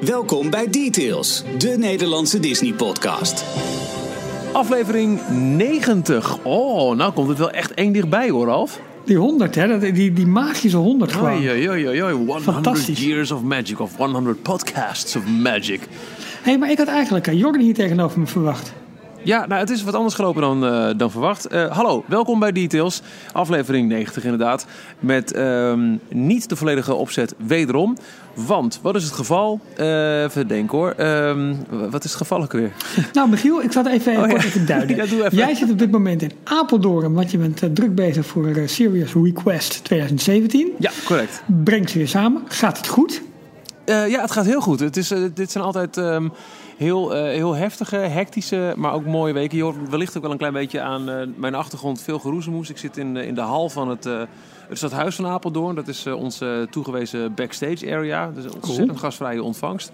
Welkom bij Details, de Nederlandse Disney-podcast. Aflevering 90. Oh, nou komt het wel echt één dichtbij hoor, Alf. Die 100, hè? Dat- Die, die magische 100 gewoon. Oei, oei, oei, oei, oei. 100 Fantastisch. years of magic, of 100 podcasts of magic. hey, maar ik had eigenlijk uh, Jordan hier tegenover me verwacht. Ja, nou, het is wat anders gelopen dan, eh, dan verwacht. Eh, hallo, welkom bij Details. Aflevering 90 inderdaad. Met ehm, niet de volledige opzet wederom. Want, wat is het geval? Eh, even denken hoor. Ehm, wat is het geval ook weer? Nou, Michiel, ik zal het even, Oh, kort ja. even duiden. Ja, doe even. Jij zit op dit moment in Apeldoorn, want je bent eh, druk bezig voor eh, Serious Request 2017. Ja, correct. Brengt ze weer samen. Gaat het goed? Ja, het gaat heel goed. Het is, dit zijn altijd ehm, heel, heel heftige, hectische, maar ook mooie weken. Je hoort wellicht ook wel een klein beetje aan mijn achtergrond veel geroezemoes. Ik zit in, in de hal van het, het stadhuis van Apeldoorn. Dat is eh, onze toegewezen backstage area. Dus een ontzettend gastvrije ontvangst.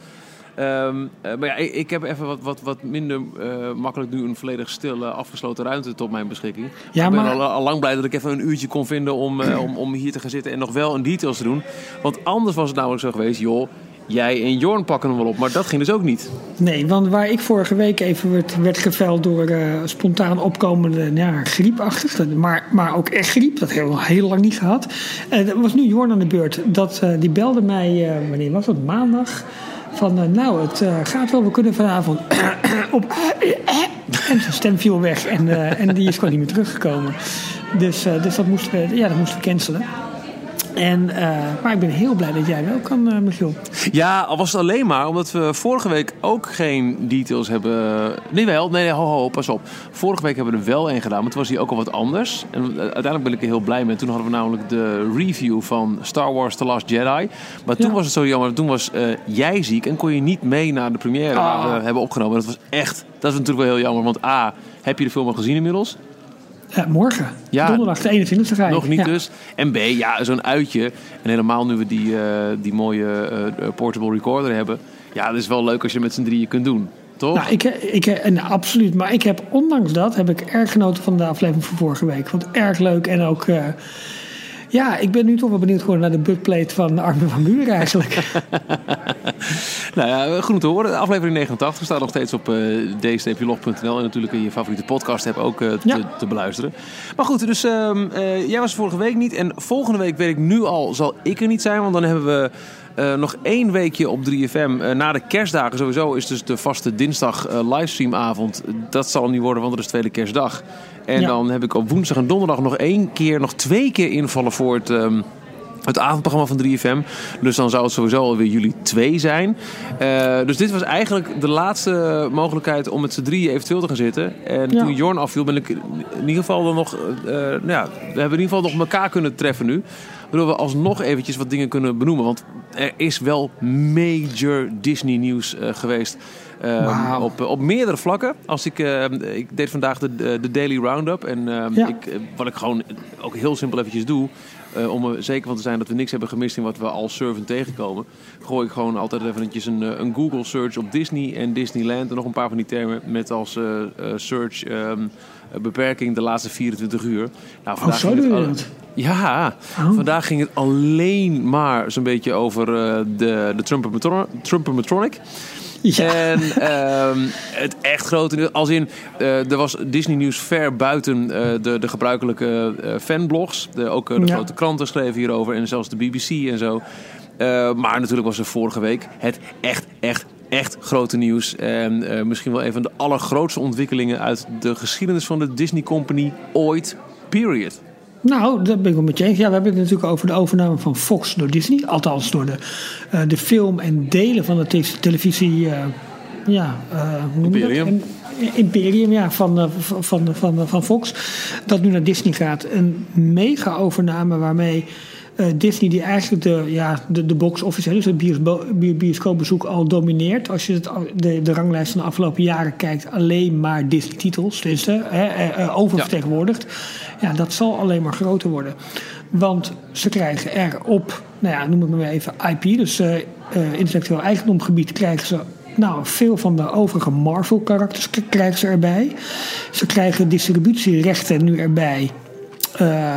Ehm, eh, maar ja, ik, ik heb even wat, wat, wat minder eh, makkelijk nu een volledig stil eh, afgesloten ruimte tot mijn beschikking. Ja, ik ben maar- al, al lang blij dat ik even een uurtje kon vinden om, om, om hier te gaan zitten en nog wel een details te doen. Want anders was het namelijk zo geweest, joh, jij en Jorn pakken hem wel op. Maar dat ging dus ook niet. Nee, want waar ik vorige week even werd, werd geveld door eh, spontaan opkomende ja, griepachtig, maar, maar ook echt griep, dat hebben we heel lang niet gehad. Eh dat was nu Jorn aan de beurt. Dat, eh, die belde mij, wanneer was dat? Maandag. Van nou, het gaat wel, we kunnen vanavond op. en zijn stem viel weg en, en die is gewoon niet meer teruggekomen. Dus, dus dat moesten we, ja, dat moesten we cancelen. En, eh, maar ik ben heel blij dat jij wel kan, eh Michiel. Ja, al was het alleen maar omdat we vorige week ook geen details hebben. Nee, wel. Nee, nee, ho, ho, pas op. Vorige week hebben we er wel een gedaan, maar toen was die ook al wat anders. En eh, uiteindelijk ben ik er heel blij mee. Toen hadden we namelijk de review van Star Wars The Last Jedi. Maar toen Ja. was het zo jammer. Toen was jij ziek en kon je niet mee naar de première Ah. waar we hebben opgenomen. Dat was echt, dat is natuurlijk wel heel jammer. Want A, heb je de film al gezien inmiddels? Morgen. Ja, Donderdag de 21e ga je. Nog niet Ja. dus. En B, ja, zo'n uitje. En helemaal nu we die, eh, die mooie eh, portable recorder hebben. Ja, dat is wel leuk als je met z'n drieën kunt doen. Toch? Nou, ik, ik, en absoluut. Maar ik heb, ondanks dat, heb ik erg genoten van de aflevering van vorige week. Vond het erg leuk. En ook, eh, ja, ik ben nu toch wel benieuwd geworden naar de buttplate van Armin van Buren eigenlijk. Nou ja, goed om te horen. Aflevering 89 staat nog steeds op uh. En natuurlijk in je favoriete podcast heb ook eh, te, Ja. te beluisteren. Maar goed, dus ehm, eh, jij was vorige week niet. En volgende week weet ik nu al, zal ik er niet zijn. Want dan hebben we eh, nog één weekje op 3FM. Eh, na de kerstdagen sowieso is dus de vaste dinsdag eh, livestreamavond. Dat zal niet worden, want het is tweede kerstdag. En Ja. dan heb ik op woensdag en donderdag nog één keer, nog twee keer invallen voor het... ehm, het avondprogramma van 3FM. Dus dan zou het sowieso alweer jullie twee zijn. Dus dit was eigenlijk de laatste mogelijkheid om met z'n drieën eventueel te gaan zitten. En Ja. toen Jorn afviel, ben ik in ieder geval dan nog. nou ja, we hebben in ieder geval nog elkaar kunnen treffen nu. Waardoor we alsnog eventjes wat dingen kunnen benoemen. Want er is wel major Disney nieuws eh, geweest. eh, Wauw. op, op meerdere vlakken. Als ik, eh, ik deed vandaag de, de Daily Roundup. En eh, Ja. ik, eh, wat ik gewoon ook heel simpel eventjes doe. eh, om er zeker van te zijn dat we niks hebben gemist in wat we al surfend tegenkomen. Gooi ik gewoon altijd eventjes een, een Google search op Disney en Disneyland. En nog een paar van die termen met als search ehm, beperking de laatste 24 uur. Nou, Oh, zo ging het al-? Ja, Oh. vandaag ging het alleen maar zo'n beetje over eh, de, de. Ja. En ehm, het echt grote als in, eh, er was Disney nieuws ver buiten eh, de, de gebruikelijke eh, fanblogs. De, ook eh, de Ja. grote kranten schreven hierover en zelfs de BBC en zo. Eh, maar natuurlijk was er vorige week het echt, echt, echt grote nieuws. En eh, misschien wel een van de allergrootste ontwikkelingen uit de geschiedenis van de Disney Company ooit. Period. Nou, dat ben ik wel met je eens. Ja, we hebben het natuurlijk over de overname van Fox door Disney. Althans, door de, eh, de film en delen van de te- televisie. eh, ja, hoe noem je dat? Imperium. Imperium, ja, van, van, van, van, Fox. Dat nu naar Disney gaat. Een mega overname waarmee Disney, die eigenlijk de, ja, de, de box office, dus het biosbo- bi- bioscoopbezoek al domineert. Als je het, de, de ranglijst van de afgelopen jaren kijkt, alleen maar Disney-titels. Dus hè, eh, eh, oververtegenwoordigd. Ja, dat zal alleen maar groter worden. Want ze krijgen er op, nou ja, noem het maar even IP, dus eh, eh, intellectueel eigendomgebied, krijgen ze nou, veel van de overige Marvel-karakters krijgen ze erbij. Ze krijgen distributierechten nu erbij eh,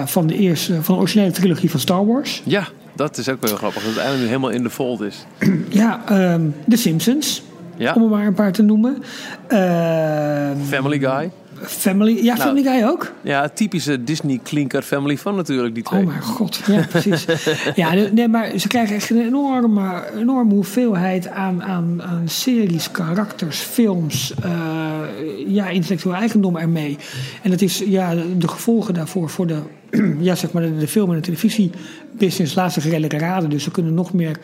van, de eerste, van de originele trilogie van Star Wars. Ja, dat is ook wel heel grappig. Dat het eindelijk helemaal in de fold is. Ja, ehm The Simpsons. Ja. Om er maar een paar te noemen. Ehm, Family Guy. Family, ja, Family Guy ook. Ja, typische Disney-klinker family van natuurlijk, die twee. Oh mijn god, ja precies. ja, nee, maar ze krijgen echt een enorme, enorme hoeveelheid aan, aan, aan series, karakters, films, eh, ja, intellectueel eigendom ermee. En dat is ja, de gevolgen daarvoor voor de, ja, zeg maar de, de film- en de televisiebusiness laat zich redelijk raden. Dus ze kunnen nog meer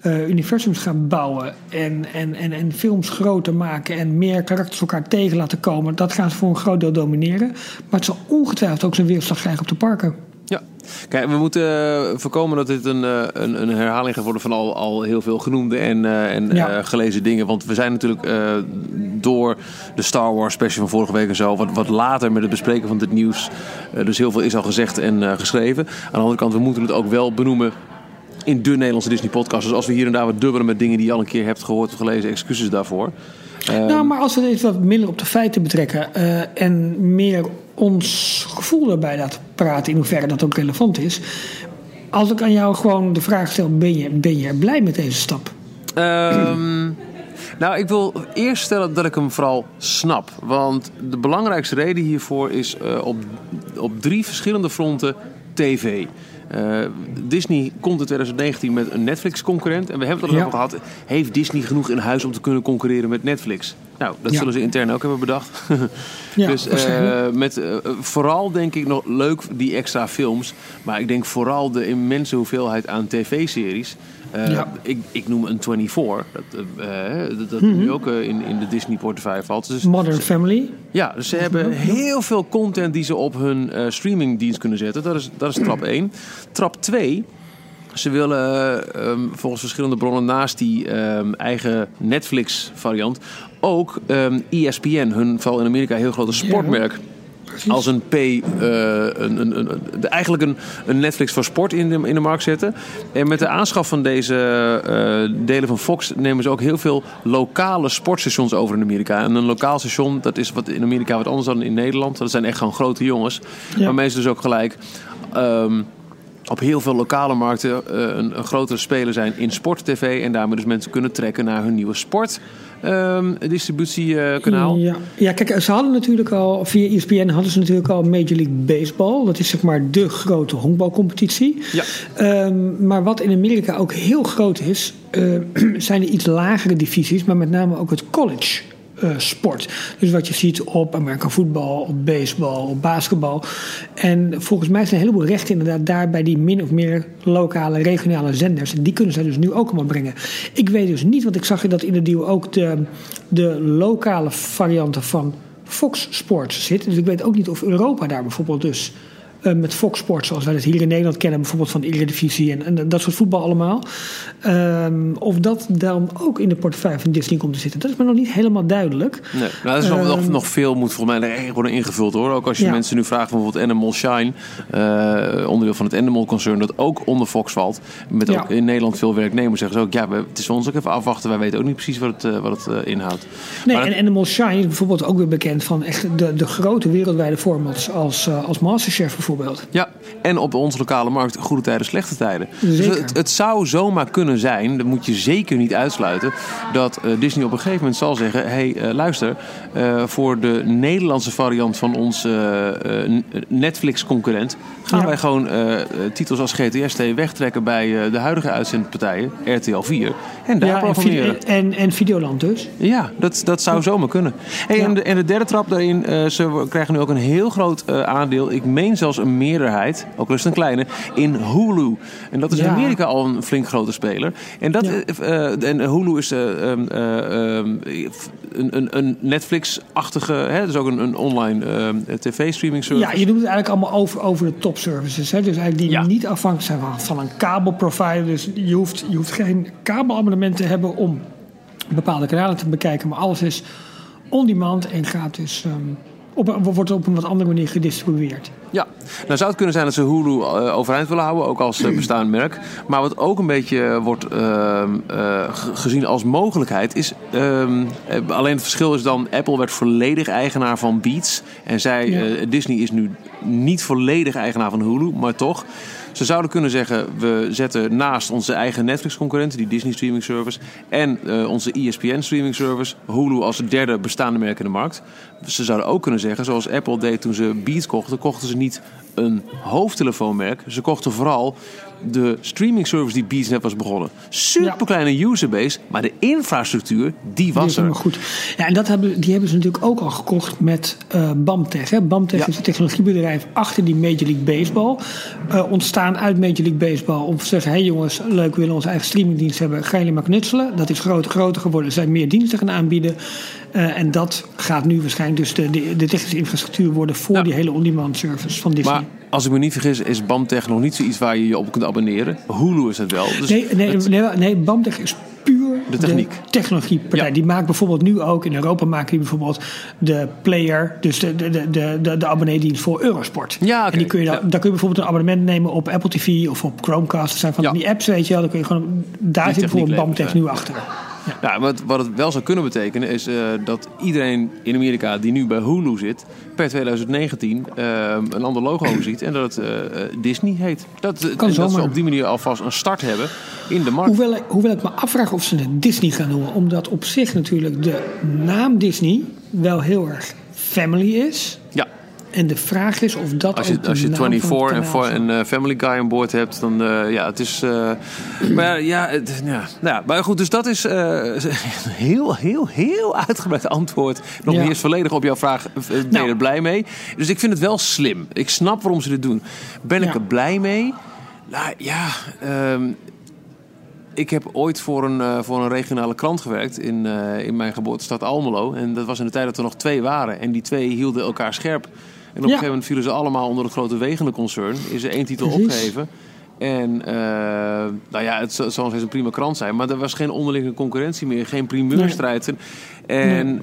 eh, universums gaan bouwen en, en, en, en films groter maken en meer karakters elkaar tegen laten komen. Dat gaan ze voor een groot deel domineren. Maar het zal ongetwijfeld ook zijn weerslag krijgen op de parken. Ja, kijk, we moeten eh, voorkomen dat dit een, eh, een, een herhaling gaat worden van al, al heel veel genoemde en, en Ja. gelezen dingen. Want we zijn natuurlijk door de Star Wars special van vorige week en zo, wat, wat later met het bespreken van dit nieuws. dus heel veel is al gezegd en geschreven. Aan de andere kant, we moeten het ook wel benoemen in de Nederlandse Disney podcast. Dus als we hier en daar wat dubbelen met dingen die je al een keer hebt gehoord of gelezen, excuses daarvoor. Ehm, Nou, maar als we dit wat minder op de feiten betrekken eh, en meer ons gevoel erbij laten praten, in hoeverre dat ook relevant is. Als ik aan jou gewoon de vraag stel: ben je, ben je blij met deze stap? Ehm, nou, ik wil eerst stellen dat ik hem vooral snap. Want de belangrijkste reden hiervoor is eh, op, op drie verschillende fronten tv. Eh, Disney komt in 2019 met een Netflix-concurrent. En we hebben het al Ja. over gehad. Heeft Disney genoeg in huis om te kunnen concurreren met Netflix? Nou, dat Ja. zullen ze intern ook hebben bedacht. Ja, dus eh, met eh, vooral denk ik nog leuk die extra films. Maar ik denk vooral de immense hoeveelheid aan tv-series. Eh, Ja. ik, ik noem een 24. Dat, eh, eh, dat, dat nu ook in, in de Disney-portefeuille valt. Dus, Modern Family. ja, dus ze hebben heel veel content die ze op hun streamingdienst kunnen zetten. Dat is, dat is trap 1. Trap 2. Ze willen ehm, volgens verschillende bronnen naast die ehm, eigen Netflix-variant ook ehm, ESPN, hun vooral in Amerika heel grote sportmerk, als een P, eh, een, een, een, eigenlijk een, een Netflix voor sport in de, in de markt zetten. En met de aanschaf van deze eh, delen van Fox nemen ze ook heel veel lokale sportstations over in Amerika. En een lokaal station, dat is wat in Amerika wat anders dan in Nederland. Dat zijn echt gewoon grote jongens. Ja. Waarmee ze dus ook gelijk ehm, op heel veel lokale markten eh, een, een grotere speler zijn in sport-tv. En daarmee dus mensen kunnen trekken naar hun nieuwe sport. Ehm, distributiekanaal. Ja. ja, kijk, ze hadden natuurlijk al, via ESPN hadden ze natuurlijk al Major League Baseball. Dat is zeg maar de grote honkbalcompetitie. Ja. Ehm, maar wat in Amerika ook heel groot is, eh, zijn de iets lagere divisies, maar met name ook het college. Eh, sport. Dus wat je ziet op American voetbal, op baseball, op basketbal. En volgens mij zijn een heleboel rechten inderdaad daar bij die min of meer lokale, regionale zenders. En die kunnen zij dus nu ook allemaal brengen. Ik weet dus niet, want ik zag dat in de deal ook de, de lokale varianten van Fox Sports zitten. Dus ik weet ook niet of Europa daar bijvoorbeeld dus eh, met Fox Sports, zoals wij dat hier in Nederland kennen, bijvoorbeeld van de Eredivisie en, en dat soort voetbal allemaal. Ehm, of dat dan ook in de portefeuille van Disney komt te zitten. Dat is me nog niet helemaal duidelijk. Nee, nou, dat is nog, nog, Ehm, nog veel moet volgens mij er worden ingevuld hoor. Ook als je Ja. mensen nu vraagt van bijvoorbeeld Animal Shine, eh, onderdeel van het Animal Concern, dat ook onder Fox valt. Met Ja. ook in Nederland veel werknemers zeggen ze ook, ja, we- het is voor ons ook even afwachten. Wij weten ook niet precies wat het, eh, wat het inhoudt. Nee, Maar en Animal Shine is bijvoorbeeld ook weer bekend van echt de, de grote wereldwijde formats als, als Masterchef bijvoorbeeld. Ja, en op onze lokale markt goede tijden, slechte tijden. Dus het, het zou zomaar kunnen zijn, dat moet je zeker niet uitsluiten, dat eh, Disney op een gegeven moment zal zeggen: hé, hey, eh, luister, eh, voor de Nederlandse variant van onze eh, Netflix-concurrent gaan Ja. wij gewoon titels als GTST wegtrekken bij de huidige uitzendpartijen, RTL 4, en daar Ja, en, programmeren. En, en Videoland dus. Ja, dat, dat zou zomaar kunnen. Hey, Ja. en, de, en de derde trap daarin, ze krijgen nu ook een heel groot aandeel. Ik meen zelfs een meerderheid, ook rust een kleine, in Hulu. En dat is in Ja. Amerika al een flink grote speler. En, dat, Ja. eh, eh, en Hulu is eh, ehm, eh, ehm, een, een, Netflix-achtige, hè, dus ook een, een online tv-streaming service. Ja, je doet het eigenlijk allemaal over, over de top services. Hè? Dus eigenlijk die Ja. niet afhankelijk zijn van, van een kabelprovider. Dus je hoeft, je hoeft geen kabelabonnement te hebben om bepaalde kanalen te bekijken. Maar alles is on-demand en gaat dus, ehm, op, wordt op een wat andere manier gedistribueerd. Ja, nou zou het kunnen zijn dat ze Hulu eh, overeind willen houden, ook als eh, bestaand merk. Maar wat ook een beetje eh, wordt ehm, eh, ge- gezien als mogelijkheid is... ehm, eh, alleen het verschil is dan, Apple werd volledig eigenaar van Beats. En zij, Ja. Disney is nu niet volledig eigenaar van Hulu, maar toch... Ze zouden kunnen zeggen, we zetten naast onze eigen Netflix-concurrenten, die Disney streaming service, en uh, onze ESPN streaming service, Hulu als derde bestaande merk in de markt. Ze zouden ook kunnen zeggen, zoals Apple deed toen ze Beats kochten, kochten ze niet een hoofdtelefoonmerk. Ze kochten vooral de streaming service die Beats net was begonnen. Super kleine userbase, maar de infrastructuur, die was die er. Goed. Ja, en dat hebben, die hebben ze natuurlijk ook al gekocht met uh, Bamtech. Hè. Bamtech is het technologiebedrijf achter die Major League Baseball. Uh, ontstaan uit Major League Baseball om te zeggen: hé hey jongens, leuk, we willen onze eigen streamingdienst hebben. Ga jullie maar knutselen. Dat is groter, groter geworden. Er zijn meer diensten gaan aanbieden. Uh, en dat gaat nu waarschijnlijk dus de, de, de technische infrastructuur worden voor ja. die hele on-demand service van Disney. Maar als ik me niet vergis, is BAMTech nog niet zoiets waar je je op kunt abonneren. Hulu is het wel. Dus nee, nee, het... nee, nee, BAMTech is puur de techniek. De technologiepartij. Ja. Die maakt bijvoorbeeld nu ook, in Europa maken die bijvoorbeeld de player, dus de, de, de, de, de abonneedienst voor Eurosport. Ja, okay. En die kun je dan, ja. daar kun je bijvoorbeeld een abonnement nemen op Apple TV of op Chromecast. Dat zijn van die apps, weet je wel. Dan kun je gewoon, daar Die zit bijvoorbeeld BAMTech nu achter. Ja, wat, wat het wel zou kunnen betekenen is eh, dat iedereen in Amerika die nu bij Hulu zit, per 2019 eh, een ander logo ziet en dat het eh, eh, Disney heet. Dat, en dat ze op die manier alvast een start hebben in de markt. Hoewel, hoewel ik me afvraag of ze het Disney gaan noemen. Omdat op zich natuurlijk de naam Disney wel heel erg family is. En de vraag is of dat als je, ook als je naam van het 24 en, voor, zal en eh, Family Guy aan boord hebt, dan eh, ja, het is. eh, maar ja, het, ja, nou ja, maar goed, dus dat is een heel, heel, heel uitgebreid antwoord. Nog Ja. niet eens volledig op jouw vraag. Ben je Nou. er blij mee? Dus ik vind het wel slim. Ik snap waarom ze dit doen. Ben ik er blij mee? Nou ja, ehm, ik heb ooit voor een, voor een regionale krant gewerkt in, in mijn geboortestad Almelo. En dat was in de tijd dat er nog twee waren. En die twee hielden elkaar scherp. En op een gegeven moment vielen ze allemaal onder het grote wegendenconcern. Is er één titel Precies. opgegeven. En eh, nou ja, het zal nog steeds een prima krant zijn. Maar er was geen onderlinge concurrentie meer. Geen primeurstrijd. En, en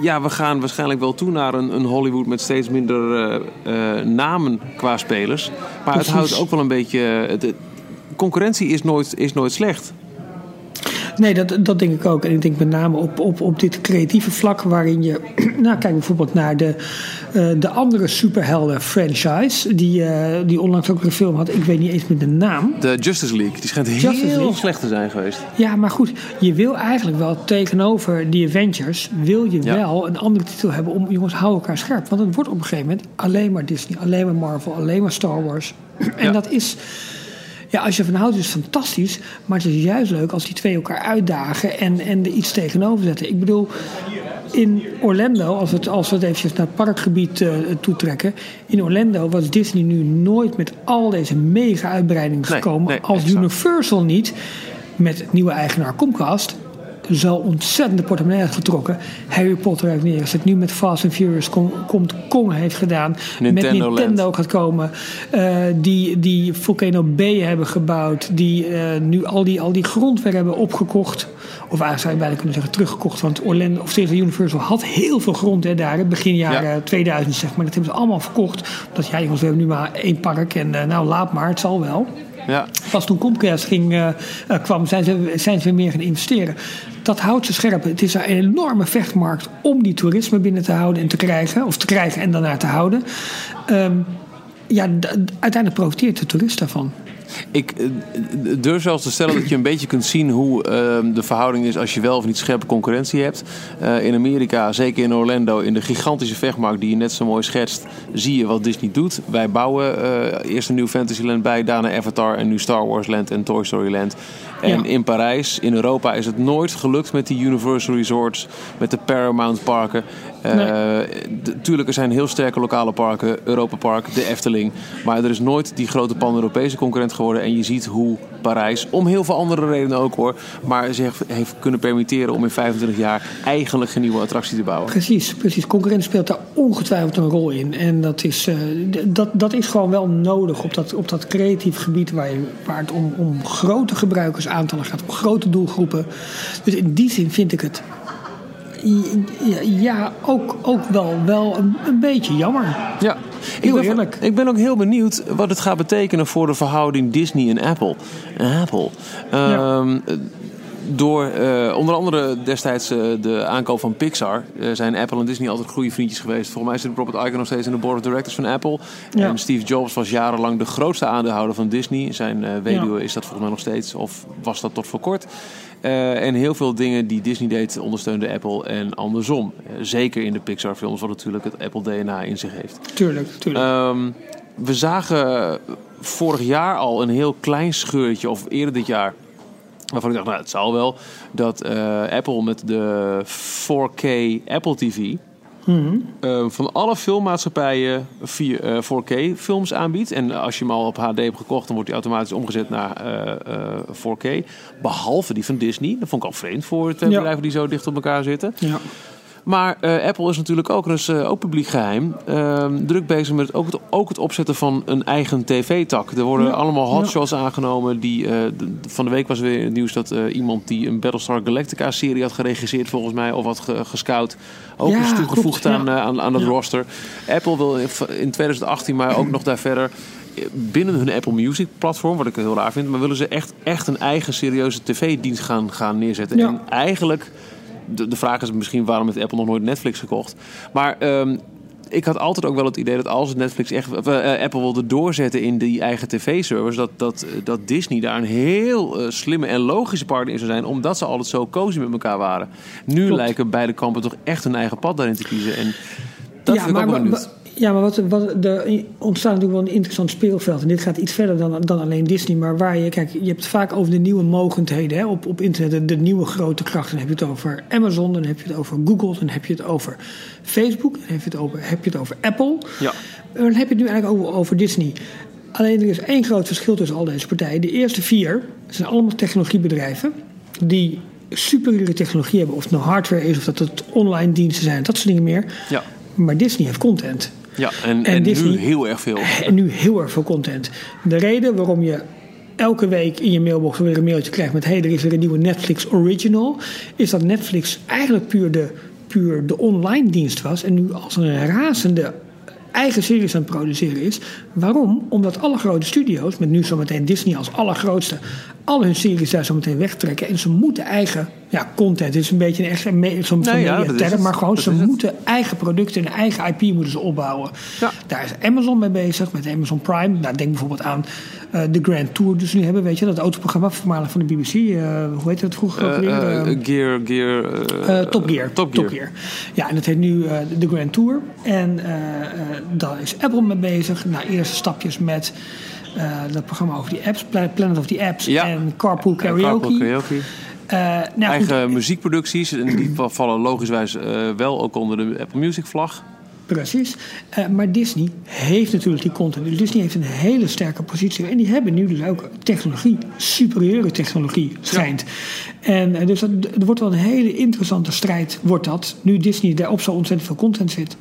ja, we gaan waarschijnlijk wel toe naar een, een Hollywood met steeds minder eh, eh, namen qua spelers. Maar Precies. het houdt ook wel een beetje... Het- concurrentie is nooit, is nooit slecht. Nee, dat, dat denk ik ook. En ik denk met name op, op, op dit creatieve vlak waarin je... Nou, kijk bijvoorbeeld naar de, eh, de andere superhelden franchise... Die, eh, die onlangs ook een film had. Ik weet niet eens meer de naam. De Justice League, die schijnt Justice heel League. slecht te zijn geweest. Ja, maar goed. Je wil eigenlijk wel tegenover die Avengers... wil je Ja. wel een andere titel hebben om... Jongens, hou elkaar scherp. Want het wordt op een gegeven moment alleen maar Disney. Alleen maar Marvel. Alleen maar Star Wars. En Ja. dat is... Ja, als je van houdt is het fantastisch. Maar het is juist leuk als die twee elkaar uitdagen en, en er iets tegenover zetten. Ik bedoel, in Orlando, als we het, als we het eventjes naar het parkgebied eh, toetrekken. In Orlando was Disney nu nooit met al deze mega uitbreidingen Nee, gekomen. nee, als exact. Universal niet met nieuwe eigenaar Comcast zo ontzettend de portemonnee getrokken. Harry Potter heeft neergezet. Nu met Fast and Furious kom- komt Kong heeft gedaan. Nintendo met Nintendo gaat komen. Eh, die, die Volcano B hebben gebouwd. Die eh, nu al die, al die grond weer hebben opgekocht. Of eigenlijk zou je bijna kunnen zeggen teruggekocht. Want Orlando of Disney Universal had heel veel grond hè, daar. Begin jaren Ja. 2000 zeg maar. Dat hebben ze allemaal verkocht. Omdat ja jongens we hebben nu maar één park. En eh, nou laat maar het zal wel. Ja, Pas toen Comcast ging, eh, eh, kwam, zijn ze, zijn ze meer gaan investeren. Dat houdt ze scherp. Het is een enorme vechtmarkt om die toerisme binnen te houden en te krijgen. Of te krijgen en daarna te houden. Ehm, ja, uiteindelijk profiteert de toerist daarvan. Ik eh, durf zelfs te stellen dat je een beetje kunt zien hoe ehm, de verhouding is als je wel of niet scherpe concurrentie hebt. Eh, in Amerika, zeker in Orlando, in de gigantische vechtmarkt die je net zo mooi schetst, zie je wat Disney doet. Wij bouwen eh, eerst een nieuw Fantasyland bij, daarna Avatar en nu Star Wars Land en Toy Story Land. En Ja. in Parijs, in Europa, is het nooit gelukt met die Universal Resorts, met de Paramount parken. Eh, d- tuurlijk, er zijn heel sterke lokale parken, Europa Park, de Efteling. Maar er is nooit die grote pan-Europese concurrent geworden. En je ziet hoe Parijs, om heel veel andere redenen ook hoor, maar zich heeft kunnen permitteren om in 25 jaar eigenlijk geen nieuwe attractie te bouwen. Precies, precies. Concurrentie speelt daar ongetwijfeld een rol in. En dat is, eh, dat, dat is gewoon wel nodig op dat, op dat creatief gebied waar, je, waar het om, om grote gebruikersaantallen gaat, om grote doelgroepen. Dus in die zin vind ik het ja, ook, ook wel, wel een, een beetje jammer. Ja, Heel ik ben, eerlijk. Ik ben ook heel benieuwd wat het gaat betekenen voor de verhouding Disney en Apple. Apple. Ehm, door uh, onder andere destijds uh, de aankoop van Pixar uh, zijn Apple en Disney altijd goede vriendjes geweest. Volgens mij zit Robert Iger nog steeds in de board of directors van Apple. Ja. En Steve Jobs was jarenlang de grootste aandeelhouder van Disney. Zijn weduwe ja. is dat volgens mij nog steeds, of was dat tot voor kort. En heel veel dingen die Disney deed ondersteunde Apple en andersom. zeker in de Pixar films, wat natuurlijk het Apple DNA in zich heeft. Tuurlijk, tuurlijk. Um, we zagen vorig jaar al een heel klein scheurtje, of eerder dit jaar Waarvan ik dacht, nou, het zal wel. Dat uh, Apple met de 4K Apple TV. Mm uh, van alle filmmaatschappijen 4, uh, 4K films aanbiedt. En als je hem al op HD hebt gekocht, dan wordt die automatisch omgezet naar 4K. Behalve die van Disney. Dat vond ik al vreemd voor twee ja. bedrijven die zo dicht op elkaar zitten. Ja. Maar uh, Apple is natuurlijk ook, dus, uh, ook publiek geheim, uh, druk bezig met ook het, ook het opzetten van een eigen tv-tak. Er worden ja. allemaal hotshots ja. aangenomen. Die, uh, van de week was weer het nieuws dat iemand die een Battlestar Galactica-serie had geregisseerd, volgens mij, of had ge gescout, ook ja, is toegevoegd aan, aan, aan het roster. Apple wil in 2018 maar ook nog daar verder binnen hun Apple Music platform, wat ik heel raar vind, maar willen ze echt, echt een eigen serieuze tv-dienst gaan, gaan neerzetten. En eigenlijk de, de vraag is misschien waarom heeft Apple nog nooit Netflix gekocht. Maar um, ik had altijd ook wel het idee dat als Netflix echt uh, Apple wilde doorzetten in die eigen tv-service, dat, dat, dat Disney daar een heel uh, slimme en logische partner in zou zijn, omdat ze altijd zo cozy met elkaar waren. Nu Klopt. lijken beide kampen toch echt hun eigen pad daarin te kiezen. En dat ja, vind ik ook wel benieuwd. Ja, maar wat, wat, er ontstaat natuurlijk wel een interessant speelveld. En dit gaat iets verder dan, dan alleen Disney. Maar waar je, kijk, je hebt het vaak over de nieuwe mogendheden hè, op, op internet. De, de nieuwe grote krachten. Dan heb je het over Amazon, dan heb je het over Google, dan heb je het over Facebook, dan heb je het over, heb je het over Apple. Ja. En dan heb je het nu eigenlijk over, over Disney. Alleen er is één groot verschil tussen al deze partijen. De eerste vier zijn allemaal technologiebedrijven die superieure technologie hebben. Of het nou hardware is, of dat het online diensten zijn, dat soort dingen meer. Ja. Maar Disney heeft content. Ja, en, en, en Disney, nu heel erg veel. En nu heel erg veel content. De reden waarom je elke week in je mailbox weer een mailtje krijgt met... hé, hey, er is weer een nieuwe Netflix Original... is dat Netflix eigenlijk puur de, puur de online dienst was... en nu als een razende eigen series aan het produceren is. Waarom? Omdat alle grote studio's, met nu zometeen Disney als allergrootste, al hun series daar zo meteen wegtrekken. En ze moeten eigen ja, content. Het is een beetje een echt zo'n nee, ja, term, maar gewoon ze moeten het. eigen producten en eigen IP moeten ze opbouwen. Ja. Daar is Amazon mee bezig met Amazon Prime. Nou, denk bijvoorbeeld aan uh, de Grand Tour dus nu hebben, weet je, dat autoprogramma voormalig van de BBC. Uh, hoe heet het vroeger? Uh, gear, Gear, Top Gear. Top Gear. Top Gear. Ja, en dat heet nu de Grand Tour. En daar is Apple mee bezig. Nou, eerste stapjes met dat programma over die apps, Planet of the Apps ja. en Carpool Karaoke. Carpool karaoke. Uh, nou, Eigen goed. muziekproducties, en die vallen logischwijs uh, wel ook onder de Apple Music vlag. Precies. Uh, maar Disney heeft natuurlijk die content. Dus Disney heeft een hele sterke positie. En die hebben nu dus ook technologie, superieure technologie, schijnt. Ja. En uh, dus dat, er wordt wel een hele interessante strijd, wordt dat. Nu Disney daar op zo ontzettend veel content zit.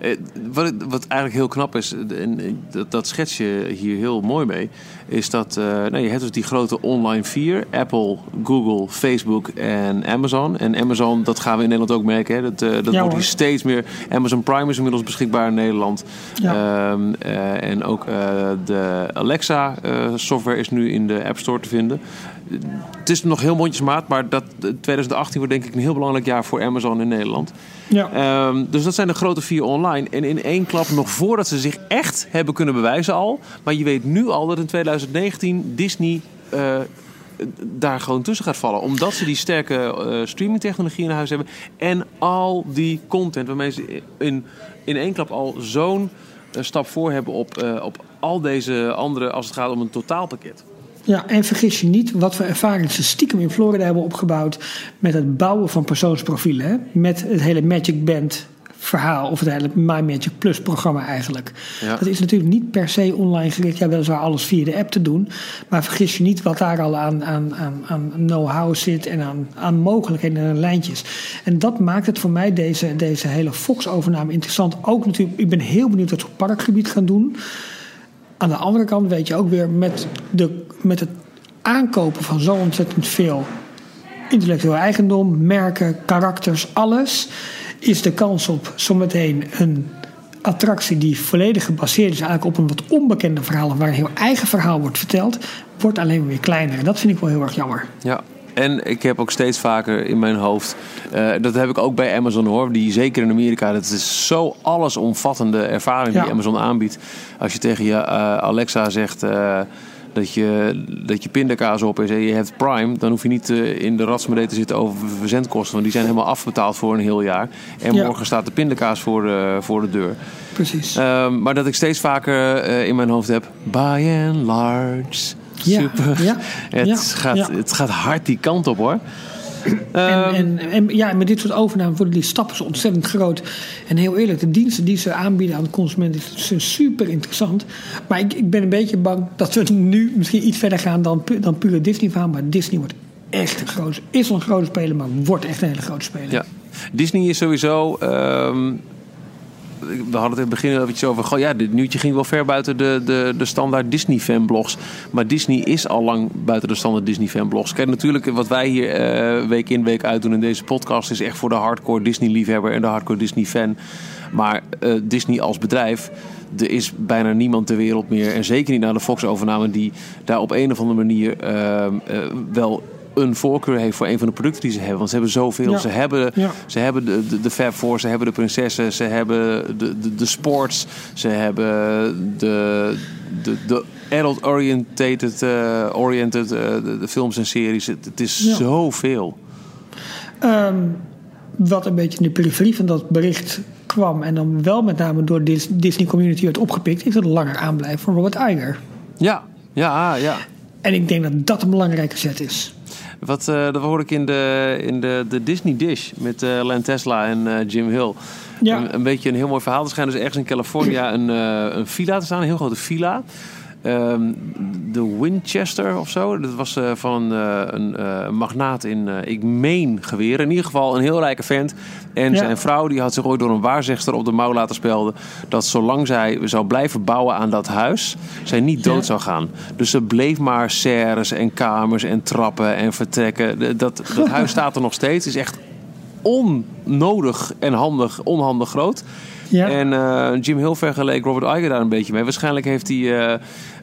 Uh, wat, wat eigenlijk heel knap is, en dat, dat schets je hier heel mooi mee, is dat nou, je hebt dus die grote online vier: Apple, Google, Facebook en Amazon. En Amazon, dat gaan we in Nederland ook merken. Hè? Dat, dat ja, wordt hier steeds meer. Amazon Prime is inmiddels beschikbaar in Nederland. Ja. Um, uh, en ook uh, de Alexa uh, software is nu in de App Store te vinden. Het is nog heel mondjesmaat, maar dat, 2018 wordt denk ik een heel belangrijk jaar voor Amazon in Nederland. Ja. Um, dus dat zijn de grote vier online. En in één klap, nog voordat ze zich echt hebben kunnen bewijzen al. Maar je weet nu al dat in 2019 Disney daar gewoon tussen gaat vallen. Omdat ze die sterke uh, streamingtechnologie in huis hebben. En al die content waarmee ze in, in één klap al zo'n uh, stap voor hebben op, op al deze andere als het gaat om een totaalpakket. Ja, en vergis je niet wat we ervaring ze stiekem in Florida hebben opgebouwd met het bouwen van persoonsprofielen. Hè? Met het hele Magic Band verhaal, of het hele My Magic Plus programma eigenlijk. Ja. Dat is natuurlijk niet per se online gericht. Ja, weliswaar alles via de app te doen. Maar vergis je niet wat daar al aan, aan, aan, aan know-how zit en aan, aan mogelijkheden en lijntjes. En dat maakt het voor mij deze, deze hele Fox-overname interessant. Ook natuurlijk, ik ben heel benieuwd wat ze op parkgebied gaan doen. Aan de andere kant weet je ook weer met, de, met het aankopen van zo ontzettend veel intellectueel eigendom, merken, karakters, alles is de kans op zometeen een attractie die volledig gebaseerd is eigenlijk op een wat onbekende verhaal, waar een heel eigen verhaal wordt verteld, wordt alleen weer kleiner. En dat vind ik wel heel erg jammer. Ja, En ik heb ook steeds vaker in mijn hoofd, uh, dat heb ik ook bij Amazon hoor, die zeker in Amerika, dat is zo allesomvattende ervaring die Amazon aanbiedt. Als je tegen je uh, Alexa zegt uh, dat je, dat je pindakaas op is en je hebt Prime, dan hoef je niet in de ratsmede te zitten over verzendkosten, want die zijn helemaal afbetaald voor een heel jaar. En ja. morgen staat de pindakaas voor de, voor de deur. Precies. Ehm, maar dat ik steeds vaker in mijn hoofd heb, by and large super. Ja, het, ja, gaat, ja. het gaat hard die kant op hoor. En, en, en, ja, met dit soort overnames worden die stappen zo ontzettend groot. En heel eerlijk, de diensten die ze aanbieden aan de consument zijn super interessant. Maar ik, ik ben een beetje bang dat we nu misschien iets verder gaan dan, dan pure Disney-verhaal. Maar Disney wordt echt een groot, is al een grote speler, maar wordt echt een hele grote speler. Ja. Disney is sowieso. Um, we hadden het in het begin eventjes over. Goh, ja, dit nieuwtje ging wel ver buiten de, de, de standaard Disney-fanblogs. Maar Disney is al lang buiten de standaard Disney-fanblogs. Kijk, natuurlijk, wat wij hier uh, week in, week uit doen in deze podcast. is echt voor de hardcore Disney-liefhebber en de hardcore Disney-fan. Maar uh, Disney als bedrijf er is bijna niemand ter wereld meer, en zeker niet na de Fox-overname, die daar op een of andere manier uh, wel een voorkeur heeft voor een van de producten die ze hebben. Want ze hebben zoveel. Ja. Ze hebben, ja. ze hebben de, de, de Fab Four, ze hebben de prinsessen, ze hebben de, de, de sports, ze hebben de, de, de adult-oriented uh, oriented, uh, de, de, films en series. Het, het is ja. zoveel. Um, wat een beetje in de periferie van dat bericht kwam... en dan wel met name door de Disney Community werd opgepikt... is het langer aanblijven van Robert Iger. Ja, ja, ja. En ik denk dat dat een belangrijke zet is. Wat, uh, dat hoorde ik in de, in de, de Disney Dish met uh, Len Tesla en uh, Jim Hill. Ja. Een, een, beetje een heel mooi verhaal. Er schijnt dus ergens in California een, een villa te staan, een heel grote villa. Um, de Winchester of zo. Dat was uh, van uh, een uh, magnaat in, ik meen, geweren. In ieder geval een heel rijke vent. En ja. zijn vrouw die had zich ooit door een waarzegster op de mouw laten spelden. Dat zolang zij zou blijven bouwen aan dat huis, zij niet dood ja. zou gaan. Dus ze bleef maar serres en kamers en trappen en vertrekken. Dat, dat huis staat er nog steeds. is echt onnodig en handig, onhandig groot. Ja. En uh, Jim Hill vergeleek Robert Iger daar een beetje mee. Waarschijnlijk heeft hij... Uh,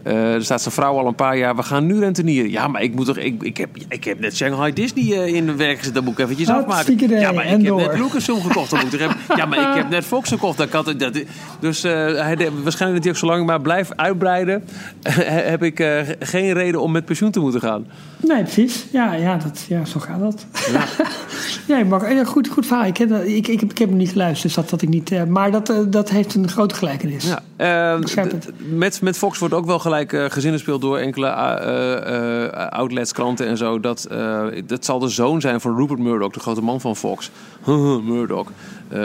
uh, er staat zijn vrouw al een paar jaar. We gaan nu rentenieren. Ja, maar ik moet toch. Ik, ik, heb, ik heb net Shanghai Disney uh, in de werk gezet. Dat moet ik eventjes dat afmaken. Ja, maar ik door. heb net Lucasfilm gekocht. Dat moet ik hebben. Ja, maar ik heb net Fox gekocht. Dat kan, dat, dus uh, hij, waarschijnlijk dat hij ook zo lang maar blijft uitbreiden. heb ik geen reden om met pensioen te moeten gaan. Nee, precies. Ja, ja, dat, ja zo gaat dat. Ja. nee, maar goed, goed verhaal. Ik heb, ik, ik, heb, ik heb hem niet geluisterd. Dus dat, dat ik niet, maar dat, dat heeft een grote gelijkenis. Ja, met, met Fox wordt ook wel gelijk uh, gezinnen speelt door enkele uh, uh, outlets, kranten en zo. Dat, dat zal de zoon zijn van Rupert Murdoch, de grote man van Fox. Murdoch.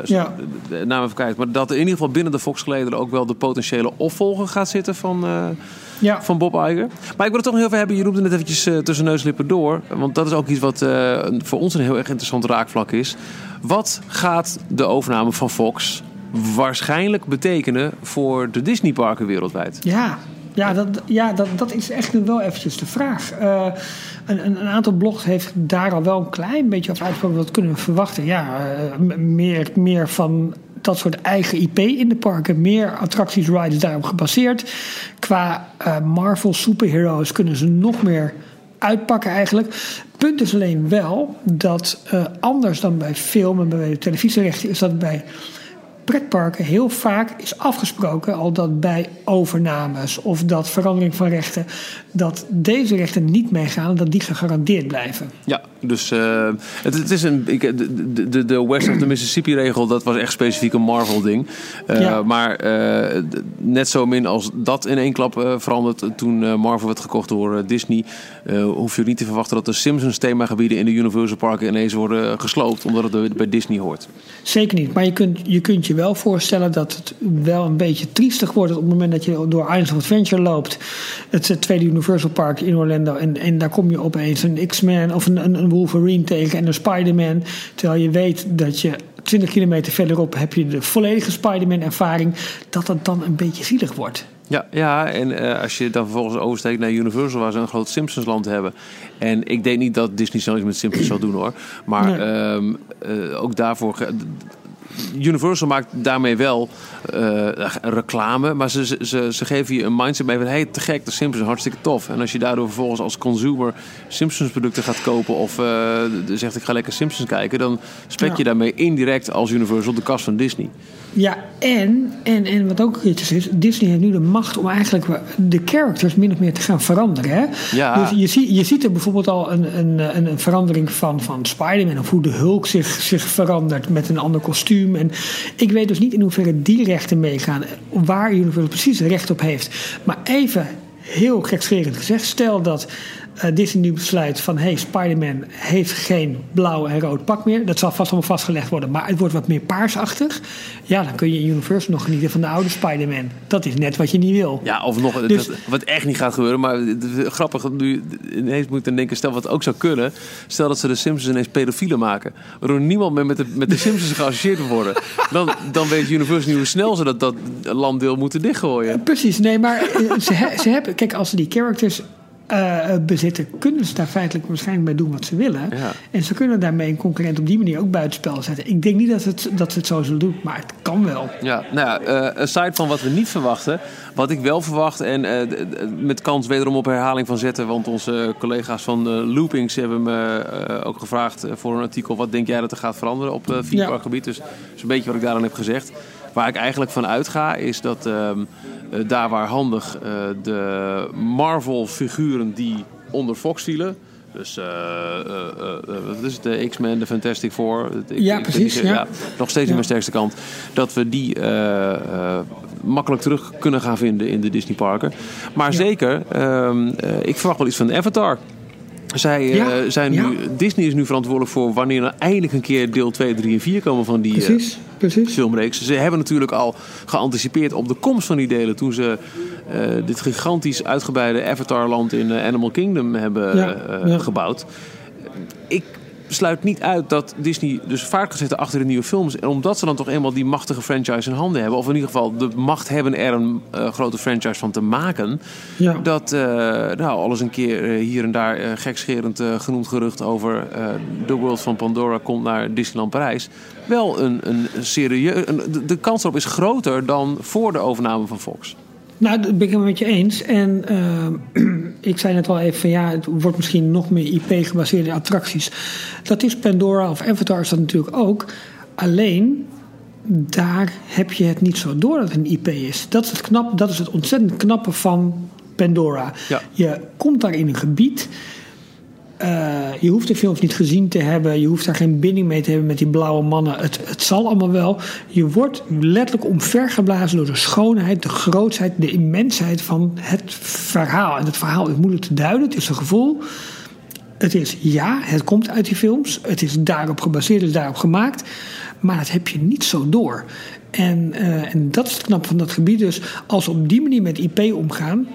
ja. De, de naam even kijken. Maar dat in ieder geval binnen de Fox-gelederen ook wel de potentiële opvolger gaat zitten van, ja. van Bob Iger. Maar ik wil het toch nog heel even hebben. Je noemde net eventjes tussen neuslippen door. Want dat is ook iets wat voor ons een heel erg interessant raakvlak is. Wat gaat de overname van Fox waarschijnlijk betekenen voor de Disneyparken wereldwijd? Ja, ja, dat, ja dat, dat is echt nu wel eventjes de vraag. Uh, een, een, aantal blogs heeft daar al wel een klein beetje over uitgesproken. Wat kunnen we verwachten? Ja, uh, meer, meer van dat soort eigen IP in de parken. Meer attracties, rides daarop gebaseerd. Qua uh, Marvel superheroes kunnen ze nog meer uitpakken eigenlijk. Punt is alleen wel dat anders dan bij film en bij televisierechten... is dat bij pretparken heel vaak is afgesproken al dat bij overnames of dat verandering van rechten, dat deze rechten niet meegaan, dat die gegarandeerd blijven. Ja, dus uh, het, het, is een. Ik, de, de, de West of the Mississippi regel, dat was echt specifiek een Marvel-ding. Uh, ja. Maar uh, net zo min als dat in één klap veranderd toen Marvel werd gekocht door Disney, hoef je niet te verwachten dat de Simpsons themagebieden in de Universal Parken ineens worden gesloopt, omdat het bij Disney hoort. Zeker niet, maar je kunt je, kunt je wel voorstellen dat het wel een beetje triestig wordt op het moment dat je door Islands of Adventure loopt. Het tweede Universal Park in Orlando. En, en daar kom je opeens een X-Men of een, een Wolverine tegen en een Spider-Man. Terwijl je weet dat je 20 kilometer verderop heb je de volledige Spider-Man ervaring. Dat het dan een beetje zielig wordt. Ja, ja en uh, als je dan vervolgens oversteekt naar Universal, waar ze een groot Simpsons-land hebben. En ik denk niet dat Disney snel iets met Simpsons zal doen hoor. Maar nee. um, uh, ook daarvoor Universal maakt daarmee wel uh, reclame, maar ze, ze, ze geven je een mindset mee van hey, te gek, de Simpsons hartstikke tof. En als je daardoor vervolgens als consumer Simpsons producten gaat kopen of uh, zegt ik ga lekker Simpsons kijken, dan spek je daarmee indirect als Universal de kast van Disney. Ja, en, en, en wat ook kritisch is, Disney heeft nu de macht om eigenlijk de characters min of meer te gaan veranderen. Hè? Ja. Dus je, ziet, je ziet er bijvoorbeeld al een, een, een, verandering van, van Spider-Man of hoe de Hulk zich, zich verandert met een ander kostuum. En ik weet dus niet in hoeverre die rechten meegaan, waar Universal precies recht op heeft. Maar even heel gekscherend gezegd, stel dat uh, Disney nu besluit van... hey, Spider-Man heeft geen blauw en rood pak meer. Dat zal vast allemaal vastgelegd worden. Maar het wordt wat meer paarsachtig. Ja, dan kun je in Universal nog genieten van de oude Spider-Man. Dat is net wat je niet wil. Ja, of nog dus, wat echt niet gaat gebeuren. Maar grappig, nu ineens moet ik dan denken... stel wat ook zou kunnen. Stel dat ze de Simpsons ineens pedofielen maken. Waardoor niemand meer met de, met de Simpsons geassocieerd worden. Dan, dan weet Universal niet hoe snel ze dat, dat landdeel moeten dichtgooien. Precies, nee, maar eh, ze, ze hebben... Kijk, als ze die characters uh, bezitten, kunnen ze daar feitelijk waarschijnlijk bij doen wat ze willen. Ja. En ze kunnen daarmee een concurrent op die manier ook buitenspel zetten. Ik denk niet dat, het, dat ze het zo zullen doen, maar het kan wel. Ja, nou ja, uh, aside van wat we niet verwachten, wat ik wel verwacht en uh, met kans wederom op herhaling van zetten, want onze collega's van Loopings hebben me ook gevraagd voor een artikel. Wat denk jij dat er gaat veranderen op uh, ja. gebied? Dus dat is een beetje wat ik daaraan heb gezegd. Waar ik eigenlijk van uitga is dat ehm, eh, daar waar handig uh, de Marvel-figuren die onder Fox vielen. Dus uh, wat is het? De X-Men, de Fantastic Four. ja, precies. Ja. nog steeds in mijn sterkste kant. Dat we die makkelijk terug kunnen gaan vinden in de Disney parken. Maar zeker, ehm, ik verwacht wel iets van Avatar. Zij uh, zijn nu, Disney is nu verantwoordelijk voor wanneer er eindelijk een keer deel 2, 3 en 4 komen van die precies, precies. filmreeks. Ze hebben natuurlijk al geanticipeerd op de komst van die delen toen ze uh, dit gigantisch uitgebreide Avatar-land in Animal Kingdom hebben gebouwd. Ik sluit niet uit dat Disney dus vaart gaat zetten achter de nieuwe films. En omdat ze dan toch eenmaal die machtige franchise in handen hebben, of in ieder geval de macht hebben er een uh, grote franchise van te maken, ja. dat uh, nou, alles een keer uh, hier en daar gekscherend genoemd gerucht over The World van Pandora komt naar Disneyland Parijs. Wel een, een serieus. De, de kans erop is groter dan voor de overname van Fox. Nou, dat ben ik het met je eens. En ik zei net al even van ja, het wordt misschien nog meer IP-gebaseerde attracties. Dat is Pandora of Avatar is dat natuurlijk ook. Alleen, daar heb je het niet zo door dat het een IP is. Dat is het, knap, dat is het ontzettend knappe van Pandora. Ja. Je komt daar in een gebied uh, je hoeft de films niet gezien te hebben. Je hoeft daar geen binding mee te hebben met die blauwe mannen. Het, het zal allemaal wel. Je wordt letterlijk omvergeblazen door de schoonheid, de grootsheid, de immensheid van het verhaal. En het verhaal is moeilijk te duiden. Het is een gevoel. Het is ja, het komt uit die films. Het is daarop gebaseerd, het is daarop gemaakt. Maar dat heb je niet zo door. En, uh, en dat is het knap van dat gebied. Dus als we op die manier met IP omgaan,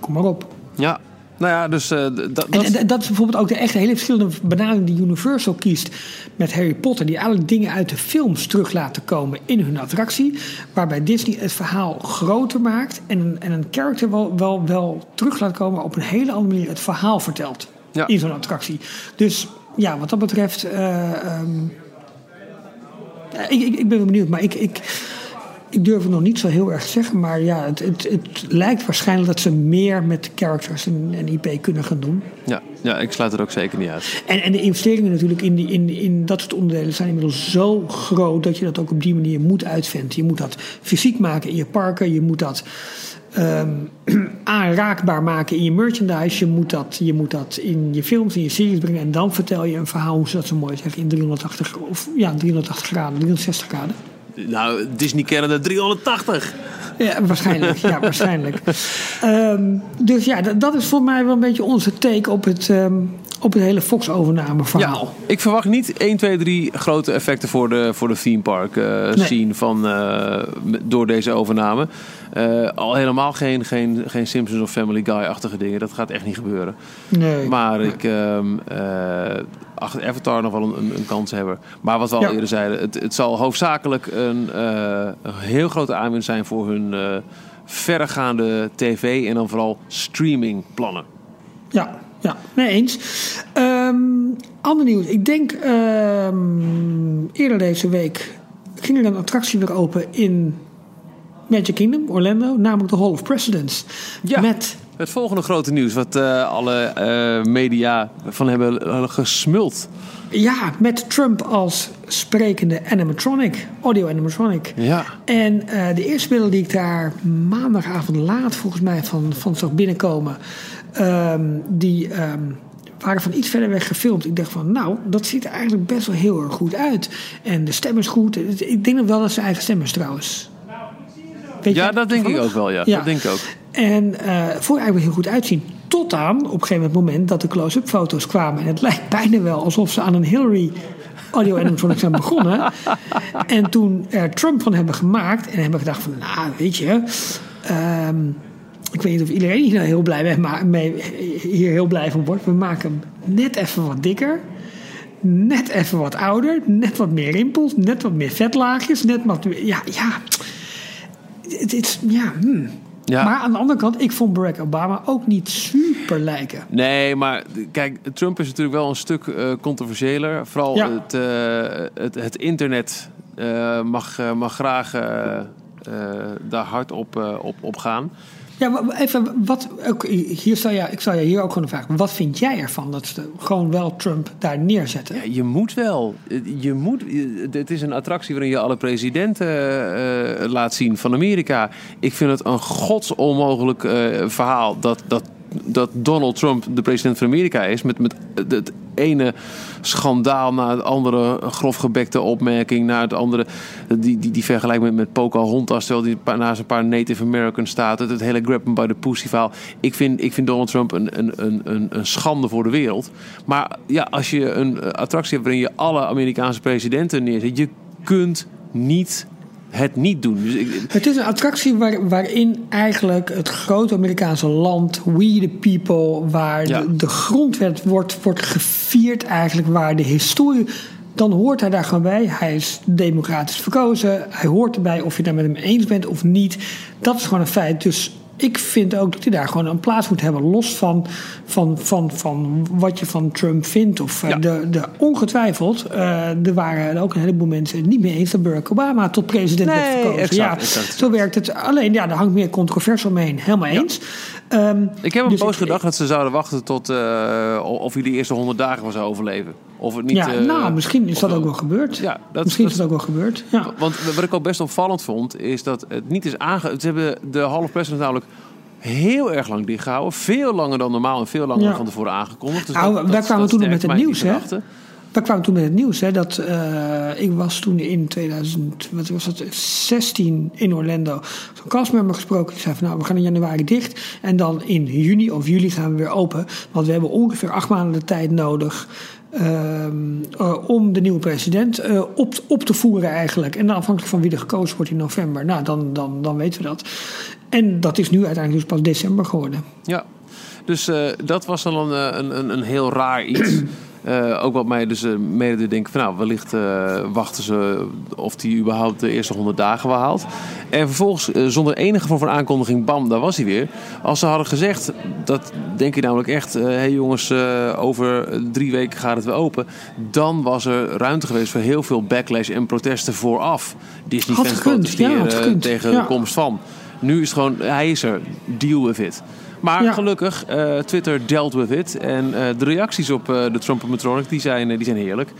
kom maar op. Ja, nou ja, dus uh, dat, en, dat is bijvoorbeeld ook de echte hele verschillende benadering die Universal kiest met Harry Potter, die eigenlijk dingen uit de films terug laten komen in hun attractie, waarbij Disney het verhaal groter maakt en, en een character wel, wel, wel terug laat komen op een hele andere manier het verhaal vertelt ja. in zo'n attractie. Dus ja, wat dat betreft, uh, um, ik, ik, ik ben benieuwd, maar ik, ik ik durf het nog niet zo heel erg te zeggen, maar ja, het, het, het lijkt waarschijnlijk dat ze meer met characters en, en, IP kunnen gaan doen. Ja, ja, ik sluit er ook zeker niet uit. En, en de investeringen natuurlijk in, die, in, in dat soort onderdelen zijn inmiddels zo groot dat je dat ook op die manier moet uitvinden. Je moet dat fysiek maken in je parken, je moet dat um, aanraakbaar maken in je merchandise, je moet, dat, je moet dat in je films, in je series brengen en dan vertel je een verhaal, hoe ze dat zo mooi zeggen, in 380, of, ja, 380 graden, 360 graden. Nou, Disney Canada 380. Ja, waarschijnlijk. ja, waarschijnlijk. Um, dus ja, dat, is voor mij wel een beetje onze take op het, um, op het hele Fox-overname verhaal. Ja, ik verwacht niet 1, 2, 3 grote effecten voor de, voor de theme park uh, nee. scene van, uh, door deze overname. Uh, al helemaal geen, geen, geen Simpsons of Family Guy-achtige dingen. Dat gaat echt niet gebeuren. Nee. Maar ik um, achter Avatar nog wel een, een, een, kans hebben. Maar wat we al ja. eerder zeiden, het, het zal hoofdzakelijk een, een heel grote aanwinst zijn voor hun verregaande tv en dan vooral streamingplannen. Ja, ja, nee eens. Um, ander nieuws. Ik denk um, eerder deze week ging er een attractie weer open in Magic Kingdom, Orlando, namelijk de Hall of Presidents. Ja. Met Het volgende grote nieuws, wat eh, alle eh, media van hebben eh, gesmuld. Ja, met Trump als sprekende animatronic, audio animatronic. Ja. En de eerste beelden die ik daar maandagavond laat volgens mij van, van zag binnenkomen, ehm, die ehm, waren van iets verder weg gefilmd. Ik dacht van, nou, dat ziet er eigenlijk best wel heel erg goed uit. En de stem is goed. Ik denk wel dat zijn eigen stem is trouwens. Weet Ja, je dat denk ik ook wel, ja. Ja. Dat denk ik ook. En eh vond ik eigenlijk heel goed uitzien. Tot aan op een gegeven moment dat de close-up foto's kwamen. En het lijkt bijna wel alsof ze aan een Hillary audio animatronic zijn begonnen. En toen er Trump van hebben gemaakt. En hebben gedacht van, nou weet je... ehm, ik weet niet of iedereen hier nou heel blij mee, hier heel blij van wordt. We maken hem net even wat dikker. Net even wat ouder. Net wat meer rimpels. Net wat meer vetlaagjes. Net wat meer... Ja, ja. Het is... Ja, hmm. Ja. Maar aan de andere kant, ik vond Barack Obama ook niet super lijken. Nee, maar kijk, Trump is natuurlijk wel een stuk eh, controversiëler. Vooral Ja. het, eh, het, het internet eh, mag, mag graag daar hard op, op, op gaan. Ja, maar even, wat, ook, hier zou je, ik zou je hier ook gewoon vragen. Wat vind jij ervan dat ze gewoon wel Trump daar neerzetten? Ja, je moet wel. Je moet, het is een attractie waarin je alle presidenten eh, laat zien van Amerika. Ik vind het een godsonmogelijk eh, verhaal dat, dat, dat Donald Trump de president van Amerika is. Met, met het ene schandaal na het andere grofgebekte opmerking. Na het andere, die, die, die vergelijking met, met Pocahontas. Terwijl die naast een paar Native Americans staat. Het, het hele grab by the pussy. Ik vind, ik vind Donald Trump een, een, een, een, een schande voor de wereld. Maar ja, als je een eh, attractie hebt waarin je alle Amerikaanse presidenten neerzet. Je kunt niet het niet doen. Dus ik, Het is een attractie waar, waarin eigenlijk het grote Amerikaanse land, we the people, waar Ja. de, de grondwet wordt, wordt gevierd eigenlijk, waar de historie... Dan hoort hij daar gewoon bij. Hij is democratisch verkozen. Hij hoort erbij of je daar met hem eens bent of niet. Dat is gewoon een feit. Dus ik vind ook dat hij daar gewoon een plaats moet hebben. Los van, van, van, van wat je van Trump vindt. Of eh, Ja. de, de, ongetwijfeld, eh, er waren ook een heleboel mensen niet mee eens dat Barack Obama tot president werd Nee, verkozen. exact, ja, exact. zo werkt het. Alleen, ja, daar hangt meer controverse omheen. Helemaal eens. Ehm, ik heb een dus poos ik- gedacht dat ze zouden wachten tot uh, of hij de eerste honderd dagen wel zou overleven. Of het niet. ja, uh, nou, misschien is dat ook wel gebeurd. Ja, dat, misschien dat- is dat ook wel gebeurd. Ja. Want wat ik ook best opvallend vond, is dat het niet is aange... Ze hebben de half president namelijk heel erg lang dichtgehouden. Veel langer dan normaal en veel langer Ja. dan van tevoren aangekondigd. Dus Nou, dat- wij kwamen toen met het nieuws, hè? We kwamen toen met het nieuws hè, dat eh, ik was toen in 2000, wat was het, 16 in Orlando. Zo'n castmember gesproken. Die zei van nou, we gaan in januari dicht. En dan in juni of juli gaan we weer open. Want we hebben ongeveer acht maanden de tijd nodig. ehm, eh, om de nieuwe president eh, op, op te voeren eigenlijk. En dan afhankelijk van wie er gekozen wordt in november. Nou, dan, dan, dan weten we dat. En dat is nu uiteindelijk dus pas december geworden. Ja, dus dat was eh, een, een, een heel raar iets. Eh, ook wat mij dus eh, mede denken van nou, wellicht eh, wachten ze of die überhaupt de eerste 100 dagen wel haalt. En vervolgens, zonder enige vorm van aankondiging, bam, daar was hij weer. Als ze hadden gezegd, dat denk ik namelijk echt, hé hey jongens, over drie weken gaat het weer open. Dan was er ruimte geweest voor heel veel backlash en protesten vooraf. Disney Had fans gekund, ja, had tegen ja. de komst van. Nu is het gewoon, hij is er, deal with it. Maar Ja. gelukkig, eh, Twitter dealt with it. En eh, de reacties op eh, de Trump-matronic, die zijn, die zijn heerlijk.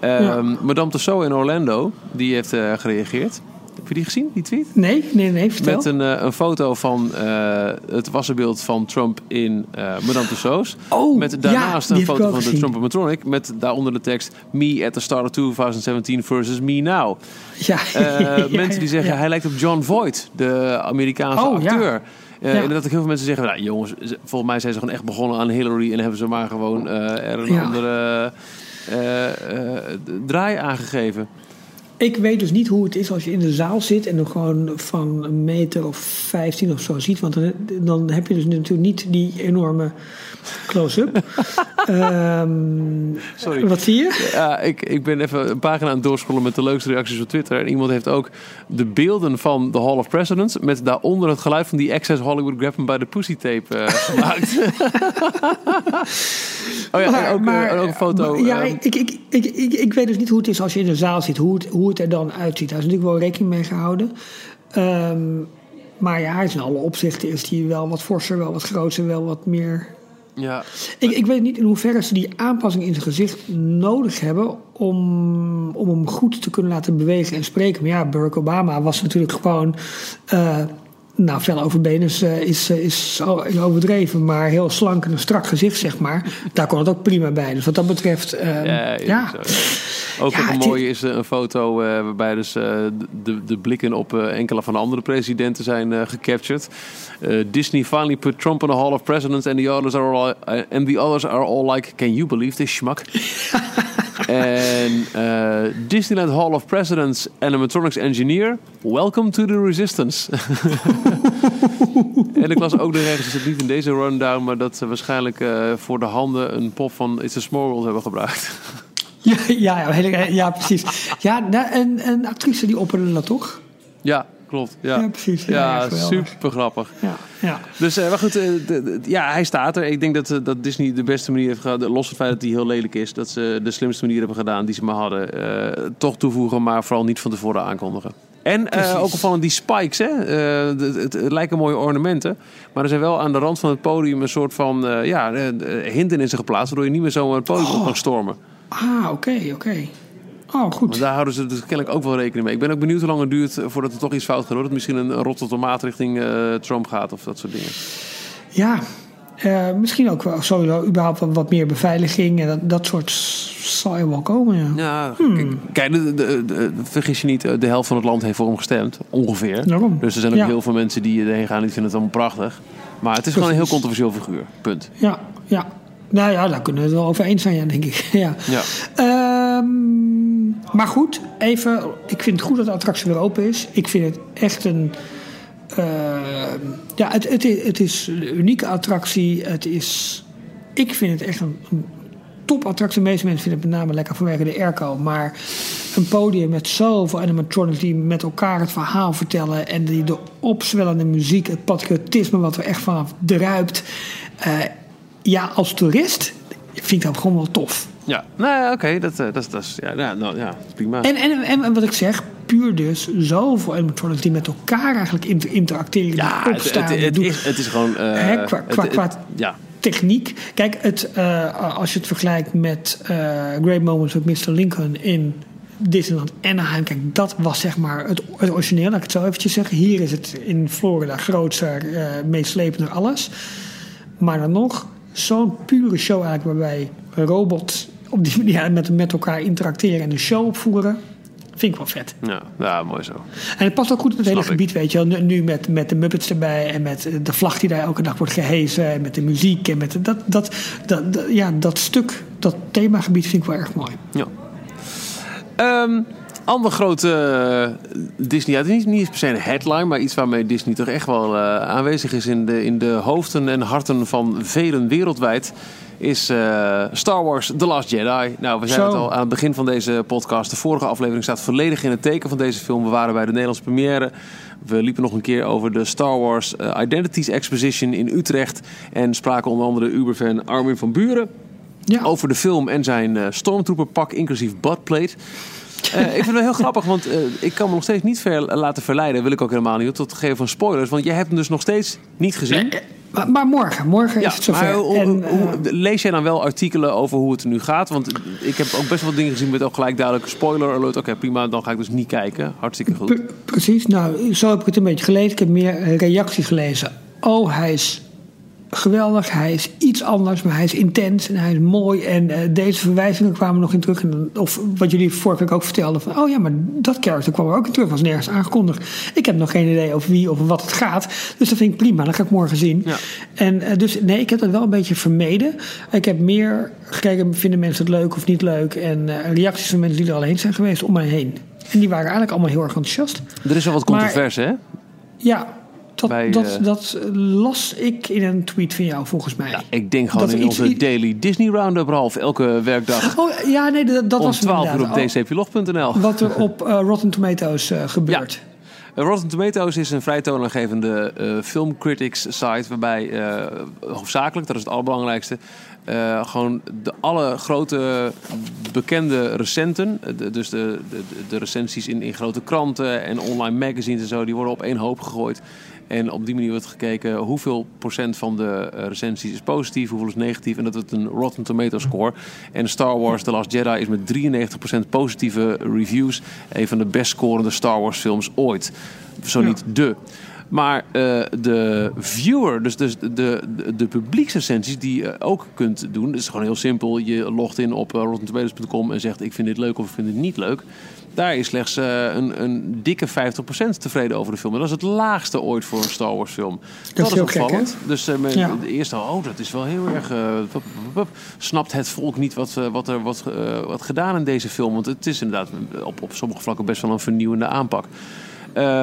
Ehm Ja. Madame Tussauds in Orlando, die heeft gereageerd. Heb je die gezien, die tweet? Nee, nee, nee, vertel. Met een, een foto van het wassenbeeld van Trump in Madame Tussauds. Oh, met daarnaast ja, een foto van de gezien. Trump-matronic. Met daaronder de tekst... Me at the start of 2017 versus me now. Ja, mensen die zeggen, hij lijkt op John Voight, de Amerikaanse Oh, ja. Ja. Inderdaad, ook heel veel mensen zeggen, nou, jongens, volgens mij zijn ze gewoon echt begonnen aan Hillary en hebben ze maar gewoon eh, er een Ja. andere eh, eh, draai aangegeven. Ik weet dus niet hoe het is als je in de zaal zit en dan gewoon van een meter of 15 of zo ziet. Want dan, dan heb je dus natuurlijk niet die enorme close-up. Ehm, Sorry. Wat zie je? Ja, ik, ik ben even een pagina aan het doorscrollen met de leukste reacties op Twitter. En iemand heeft ook de beelden van de Hall of Presidents... met daaronder het geluid van die Access Hollywood Grab by the Pussy tape eh, gemaakt. oh ja, en ook, eh, en ook een foto. maar- ja, ehm, ik, ik, ik, ik, ik weet dus niet hoe het is als je in de zaal zit, hoe het, hoe het er dan uitziet. Daar is natuurlijk wel rekening mee gehouden. Ehm, maar ja, hij is in alle opzichten is hij wel wat forser, wel wat groter, wel wat meer. Ja. Ik, ik weet niet in hoeverre ze die aanpassing in zijn gezicht nodig hebben om, om hem goed te kunnen laten bewegen en spreken. Maar ja, Barack Obama was natuurlijk gewoon. eh, nou, fel over benen is, eh, is, eh, is overdreven, maar heel slank en een strak gezicht, zeg maar. Daar kon het ook prima bij. Dus wat dat betreft, ehm, Ja, ja. ja, zo, ja. Ook Ja, nog een mooie is eh, een foto eh, waarbij dus eh, de, de blikken op enkele van de andere presidenten zijn gecaptured. Disney finally put Trump in the Hall of Presidents and the others are all, and the others are all like, can you believe this schmuck? en eh, Disneyland Hall of Presidents animatronics engineer, welcome to the resistance. en ik las ook nog ergens, is het niet in deze rundown, maar dat ze waarschijnlijk voor de handen een pop van It's a Small World hebben gebruikt. Ja, ja, ja, ja, precies. Ja, nou, een, een actrice die opperde dat toch? Ja, klopt. Ja, Ja, precies. Ja, super grappig. Ja, ja. Dus, eh, maar goed, eh, de- de- ja, hij staat er. Ik denk dat, eh, dat Disney de beste manier heeft gehad. Los van het feit dat hij heel lelijk is. Dat ze de slimste manier hebben gedaan die ze maar hadden. toch toevoegen, maar vooral niet van tevoren aankondigen. En ook opvallend die spikes, hè? Het, het, het lijken mooie ornamenten. Maar er zijn wel aan de rand van het podium een soort van ja, ze geplaatst. Waardoor je niet meer zo het podium op kan stormen. Ah, oké, oké. Oh, goed. Maar daar houden ze dus kennelijk ook wel rekening mee. Ik ben ook benieuwd hoe lang het duurt voordat er toch iets fout gaat. Hoor. Dat misschien een rotte tomaat richting eh, Trump gaat of dat soort dingen. Ja, eh, misschien ook wel sowieso überhaupt wat, wat meer beveiliging en dat, dat soort zal er wel komen. Ja. Ja, kijk, kijk de, de, de- vergis je niet, eh, de helft van het land heeft voor hem gestemd. Ongeveer. Daarom. Dus er zijn ook Ja. heel veel mensen die erheen gaan en die vinden het allemaal prachtig. Maar het is gewoon een heel controversieel figuur. Punt. Ja, ja. Nou ja, daar kunnen we het wel over eens zijn, ja, denk ik. ja. Ja. Ehm, maar goed, even. Ik vind het goed dat de attractie weer open is. Ik vind het echt een. ehm, ja, het, het, is, het is een unieke attractie. Het is. Ik vind het echt een, een topattractie. De meeste mensen vinden het met name lekker vanwege de airco. Maar een podium met zoveel animatronics die met elkaar het verhaal vertellen. En die de opzwellende muziek, het patriotisme wat er echt vanaf druipt. Eh, ja, als toerist vind ik dat gewoon wel tof. Ja, nou ja, oké. dat, eh, dat, is- dat is ja, nou, nou, ja, prima. En, en, en, wat ik zeg, puur dus zoveel animatronics die met elkaar eigenlijk inter- interacteren. ja, die opstaan, het, het, is, het is gewoon... eh, Hè, qua- qua- qua- ja, techniek. Kijk, het, eh, als je het vergelijkt met Great Moments with Mr. Lincoln in Disneyland Anaheim. Kijk, dat was zeg maar het, het origineel, laat ik het zo eventjes zeggen. Hier is het in Florida grootser, meeslepender alles. Maar dan nog, zo'n pure show eigenlijk waarbij robots op die manier met, met elkaar interacteren en een show opvoeren. Vind ik wel vet. ja, ja, mooi zo. En het past ook goed in het hele ik. gebied, weet je wel. Nu- met, met de Muppets erbij en met de vlag die daar elke dag wordt gehezen. En met de muziek en met dat, dat, dat- ja, dat stuk, dat themagebied vind ik wel erg mooi. Ja. Ehm, ander grote eh, Disney, het is niet, niet per se een headline, maar iets waarmee Disney toch echt wel eh, aanwezig is in de, in de hoofden en harten van velen wereldwijd, is eh, Star Wars The Last Jedi. Nou, we zeiden Zo. het al aan het begin van deze podcast. De vorige aflevering staat volledig in het teken van deze film. We waren bij de Nederlandse première. We liepen nog een keer over de Star Wars Identities Exposition in Utrecht en spraken onder andere Uber-fan Armin van Buren Ja, over de film en zijn eh Stormtrooper pak inclusief buttplate. Eh ik vind het wel heel grappig, want eh, ik kan me nog steeds niet ver laten verleiden. Wil ik ook helemaal niet, tot het geven van spoilers. Want jij hebt hem dus nog steeds niet gezien. maar, maar morgen, morgen Ja, is het zover. maar hoe- en, hoe- eh, hoe- lees jij dan wel artikelen over hoe het er nu gaat? Want ik heb ook best wel dingen gezien met ook gelijk duidelijke spoiler alert. Oké, prima, dan ga ik dus niet kijken. Hartstikke goed. pre- precies, nou, zo heb ik het een beetje gelezen. Ik heb meer eh, reacties gelezen. Oh, hij is geweldig, hij is iets anders, maar hij is intens en hij is mooi. En eh, deze verwijzingen kwamen nog in terug. En, of wat jullie vorige week ook vertelden: van, oh ja, maar dat character kwam er ook in terug, was nergens aangekondigd. Ik heb nog geen idee over wie of wat het gaat. Dus dat vind ik prima, dat ga ik morgen zien. Ja. En eh, dus nee, ik heb dat wel een beetje vermeden. Ik heb meer gekeken, vinden mensen het leuk of niet leuk? En eh, reacties van mensen die er al heen zijn geweest om mij heen. En die waren eigenlijk allemaal heel erg enthousiast. Er is wel wat controverse, hè? Ja, Dat, bij, dat, eh, dat las ik in een tweet van jou, volgens mij. ja, ik denk gewoon dat in iets- onze Daily Disney Roundup, Ralf. Elke werkdag Oh ja, nee, dat, dat was 12 uur op inderdaad. Oh, dcplog.nl. Wat er op eh, Rotten Tomatoes eh, gebeurt. Uh, Rotten Tomatoes is een vrij toonaangevende eh filmcritics site waarbij hoofdzakelijk, dat is het allerbelangrijkste, gewoon de alle grote bekende recenten, de- dus de, de, de recensies in, in grote kranten en online magazines en zo, die worden op één hoop gegooid. En op die manier wordt gekeken hoeveel procent van de eh, recensies is positief, hoeveel is negatief. En dat is een Rotten Tomato score. En Star Wars The Last Jedi is met 93% positieve reviews een van de best scorende Star Wars films ooit. Zo Ja. niet de. Maar eh, de viewer, dus, dus de, de, de publieksrecensies die je ook kunt doen. Het is gewoon heel simpel. Je logt in op eh, rottentomatoes.com en zegt ik vind dit leuk of ik vind dit niet leuk. Daar is slechts eh, een, een dikke 50% tevreden over de film. En dat is het laagste ooit voor een Star Wars film. Dat, is is heel gek, opvallend. dus met Ja. de eerste, oh, dat is wel heel erg. eh, pup, pup, pup. snapt het volk niet wat, wat er wat, wat gedaan in deze film? Want het is inderdaad op, op sommige vlakken best wel een vernieuwende aanpak.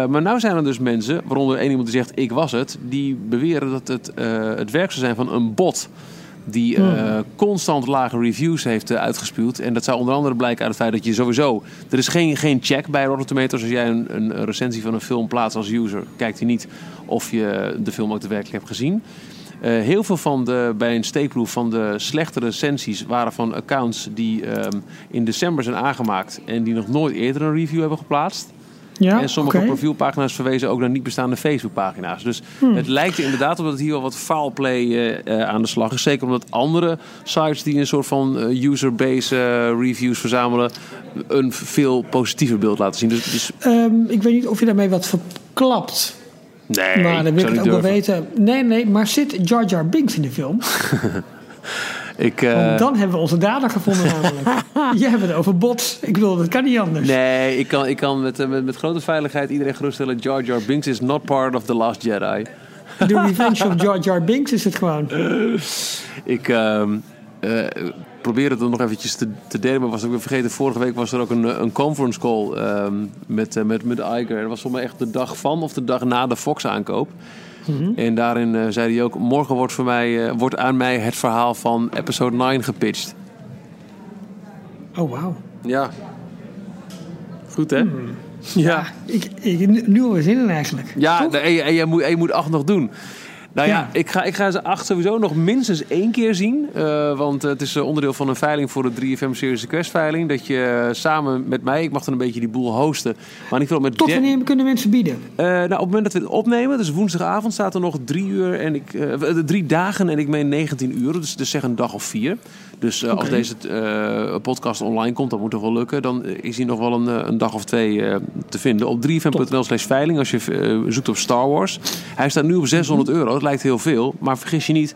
Maar nou zijn er dus mensen, waaronder één iemand die zegt ik was het, die beweren dat het het werk zou zijn van een bot. Die eh, constant lage reviews heeft eh, uitgespuwd. En dat zou onder andere blijken uit het feit dat je sowieso. Er is geen, geen check bij Rotten Tomatoes. Als jij een, een recensie van een film plaatst als user, kijkt hij niet of je de film ook daadwerkelijk hebt gezien. Eh, heel veel van de, bij een steekproef van de slechte recensies waren van accounts die ehm, in december zijn aangemaakt en die nog nooit eerder een review hebben geplaatst. Ja, en sommige profielpagina's verwezen ook naar niet bestaande Facebookpagina's. Dus Hmm. het lijkt er inderdaad op dat hier wel wat foul play eh, eh, aan de slag is. Zeker omdat andere sites die een soort van eh, user-base eh, reviews verzamelen... een veel positiever beeld laten zien. Dus, dus Ehm, ik weet niet of je daarmee wat verklapt. nee, maar dan wil ik het ook wel weten. Nee, nee, maar zit Jar Jar Binks in de film? Ik, eh, Want dan hebben we onze dader gevonden namelijk. Je hebt het over bots. Ik wil, dat kan niet anders. Nee, ik kan, ik kan met, eh, met, met grote veiligheid iedereen geruststellen... Jar Jar Binks is not part of The Last Jedi. De Revenge of Jar Jar Binks is het gewoon. Ik ehm eh, probeer het dan nog eventjes te, te delen, maar was ik weer vergeten. Vorige week was er ook een, een conference call ehm, met, met, met Iger. Dat was voor mij echt de dag van of de dag na de Fox-aankoop. En daarin eh, zei hij ook: Morgen wordt, voor mij, eh, wordt aan mij het verhaal van episode 9 gepitcht. Oh, wauw. Ja. Goed hè? Ja. Ik, ik, nu alweer zin in eigenlijk. Ja, en, je moet, en je moet acht nog doen. Nou ja, Ja. ik, ga, ik ga ze acht sowieso nog minstens één keer zien. eh, want het is eh, onderdeel van een veiling voor de 3FM Series Request veiling. Dat je eh, samen met mij, ik mag dan een beetje die boel hosten. Maar ik wil met Tot wanneer kunnen mensen bieden? nou, op het moment dat we het opnemen, dus woensdagavond, staat er nog drie uur en ik, drie dagen en ik meen 19 uur. Dus, dus zeg een dag of vier. Dus eh, als deze eh, podcast online komt, dat moet toch wel lukken. Dan eh, is hij nog wel een, een dag of twee te vinden. Op 3fm.nl slash veiling als je zoekt op Star Wars. Hij staat nu op 600 euro. Dat lijkt heel veel. Maar vergis je niet,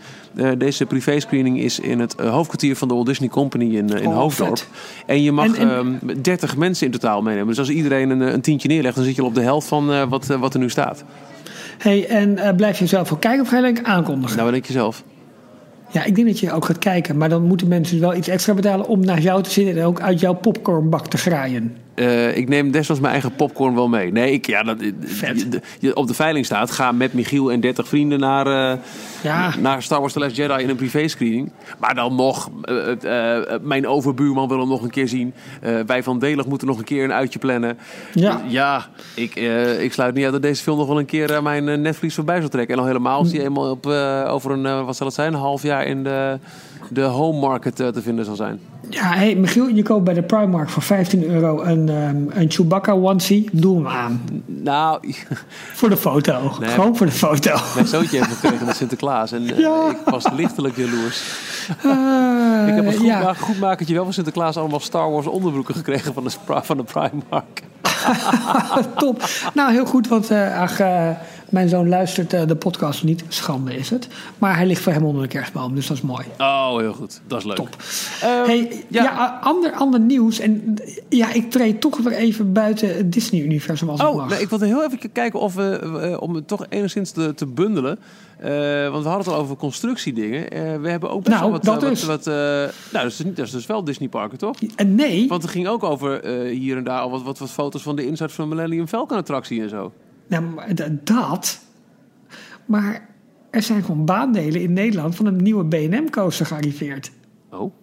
deze privé-screening is in het hoofdkwartier van de Walt Disney Company in, in Oh, Hoofddorp. vet. En je mag En- en- ehm, 30 mensen in totaal meenemen. Dus als iedereen een, een tientje neerlegt, dan zit je al op de helft van wat, wat er nu staat. Hey, en blijf je zelf ook kijken of ga je aankondigen? Nou, wat denk je zelf? Ja, ik denk dat je ook gaat kijken. Maar dan moeten mensen wel iets extra betalen om naar jou te zitten en ook uit jouw popcornbak te graaien. Eh, ik neem desnoods mijn eigen popcorn wel mee. Nee, ik, ja, dat, Vet. je, je op de veiling staat. Ga met Michiel en 30 vrienden naar, eh, Ja. naar Star Wars The Last Jedi in een privé-screening. Maar dan nog, eh, mijn overbuurman wil hem nog een keer zien. Wij van Delig moeten nog een keer een uitje plannen. Ja. ja ik, ik sluit niet uit dat deze film nog wel een keer mijn Netflix voorbij zal trekken. En al helemaal als die eenmaal op, over een, wat zal het zijn, een half jaar in de, de home market eh, te vinden zal zijn. Ja, hey, Michiel, je koopt bij de Primark voor 15 euro een, ehm, een Chewbacca onesie. Doe hem aan. Nou, Voor de foto. Nee. Gewoon voor de foto. Mijn zoontje heeft gekregen met Sinterklaas. En eh, Ja. ik was lichtelijk jaloers. Eh, ik heb als ja. goed, goedmakertje wel van Sinterklaas allemaal Star Wars onderbroeken gekregen van de, van de Primark. Top. Nou, heel goed, want eh, ach, mijn zoon luistert eh, de podcast niet. Schande is het. Maar hij ligt voor hem onder de kerstboom, dus dat is mooi. Oh, heel goed. Dat is leuk. Top. Hey, ja, ja. ander, ander nieuws. En ja, ik treed toch weer even buiten het Disney-universum als ik Oh, mag. nee, ik wilde heel even kijken of we, eh, om het toch enigszins te, te bundelen. Eh, want we hadden het al over constructiedingen. We hebben ook best Nou, wel wat... dat wat, wat, nou, dat is, dus dat is dus wel Disney Parken, toch? En nee, Want er ging ook over hier en daar al wat, wat, wat foto's van de inside van de Millennium Falcon attractie en zo. Nou, dat... Maar er zijn gewoon baandelen in Nederland van een nieuwe BM-coaster gearriveerd. Oh.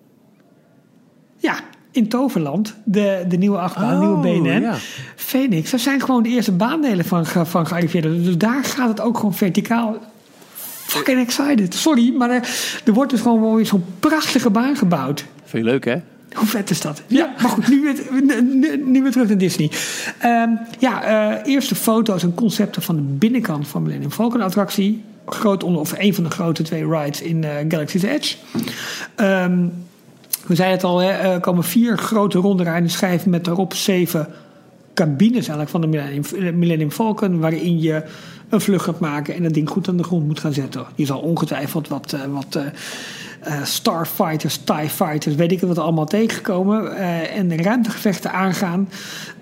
Ja, in Toverland, de, de nieuwe achtbaan, Oh, nieuwe ja. Phoenix, daar zijn gewoon de eerste baandelen van, van gearriveerd. Dus daar gaat het ook gewoon verticaal. Fucking excited. Sorry, maar er, er wordt dus gewoon weer zo'n prachtige baan gebouwd. Vind je leuk, hè? Hoe vet is dat? Ja, maar goed, nu weer, nu, nu weer terug naar Disney. Ehm, ja, eh, eerste foto's en concepten van de binnenkant van Millennium Falcon attractie. Groot onder, of een van de grote twee rides in eh, Galaxy's Edge. Ehm, we zeiden het al, hè, er komen vier grote ronde rijdende schijven met daarop zeven cabines eigenlijk van de Millennium, Millennium Falcon, waarin je een vlucht gaat maken en dat ding goed aan de grond moet gaan zetten. Je zal ongetwijfeld wat, eh, wat eh, Starfighters, TIE Fighters, weet ik wat allemaal tegenkomen eh, en de ruimtegevechten aangaan.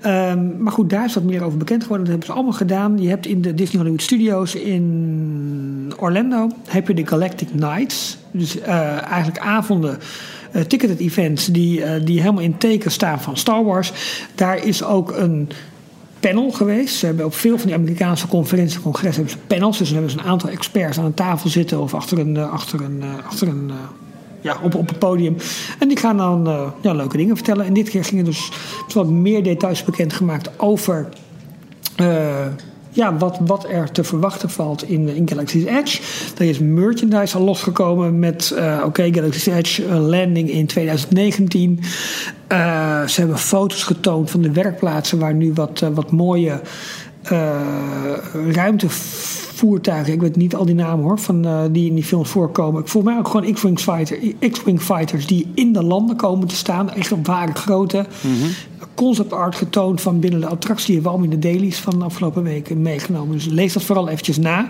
Ehm, maar goed, daar is wat meer over bekend geworden. Dat hebben ze allemaal gedaan. Je hebt in de Disney Hollywood Studios in Orlando heb je de Galactic Nights. Dus eh, eigenlijk avonden ticketed events die, die helemaal in teken staan van Star Wars. Daar is ook een panel geweest. Ze hebben op veel van die Amerikaanse conferenties en congressen hebben ze panels. Dus dan hebben ze een aantal experts aan een tafel zitten of achter een, eh, achter een, eh, achter een eh, ja, op, op een podium. En die gaan dan ja, leuke dingen vertellen. En dit keer gingen dus wat meer details bekendgemaakt over ja, wat, wat er te verwachten valt in, in Galaxy's Edge. Er is merchandise al losgekomen met eh, oké, Galaxy's Edge eh, landing in 2019. Eh, ze hebben foto's getoond van de werkplaatsen waar nu wat, eh, wat mooie eh, ruimtevoertuigen, ik weet niet al die namen hoor, van, eh, die in die films voorkomen. Ik voel mij ook gewoon X-Wing fighter, X-Wing fighters die in de landen komen te staan. Echt op ware grootte. Concept art getoond van binnen de attractie. Hebben we in de dailies van de afgelopen weken meegenomen. Dus lees dat vooral eventjes na.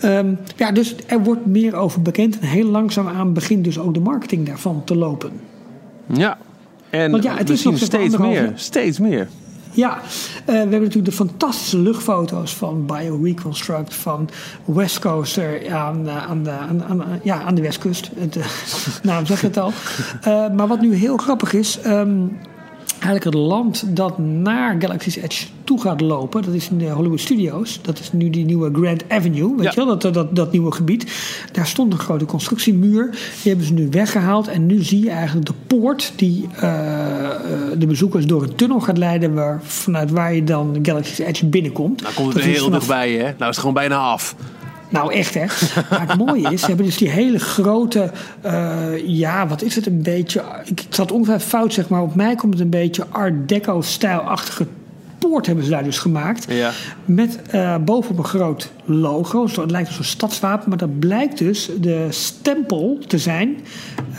Ehm, ja, dus er wordt meer over bekend. En heel langzaamaan begint dus ook de marketing daarvan te lopen. Ja. En Want ja, het we is nog steeds meer. Steeds meer. Ja, eh, we hebben natuurlijk de fantastische luchtfoto's van BioReconstruct, van West Coaster aan, eh, aan, de, aan, ja, aan de Westkust. Het, eh, naam zegt het al. Maar wat nu heel grappig is, ehm, eigenlijk het land dat naar Galaxy's Edge toe gaat lopen, dat is in de Hollywood Studios. Dat is nu die nieuwe Grand Avenue, weet Ja. je wel, dat, dat, dat nieuwe gebied. Daar stond een grote constructiemuur. Die hebben ze nu weggehaald. En nu zie je eigenlijk de poort die eh, eh, de bezoekers door een tunnel gaat leiden, waar, vanuit waar je dan Galaxy's Edge binnenkomt. Nou komt het Dat er heel dichtbij, hè? Nou is het gewoon bijna af. Nou, echt hè. Maar het mooie is, ze hebben dus die hele grote, eh, ja, wat is het een beetje, ik zat ongeveer fout zeg maar, op mij komt het een beetje Art Deco-stijlachtige poort hebben ze daar dus gemaakt. Ja. Met eh, bovenop een groot logo, zo, het lijkt een soort stadswapen, maar dat blijkt dus de stempel te zijn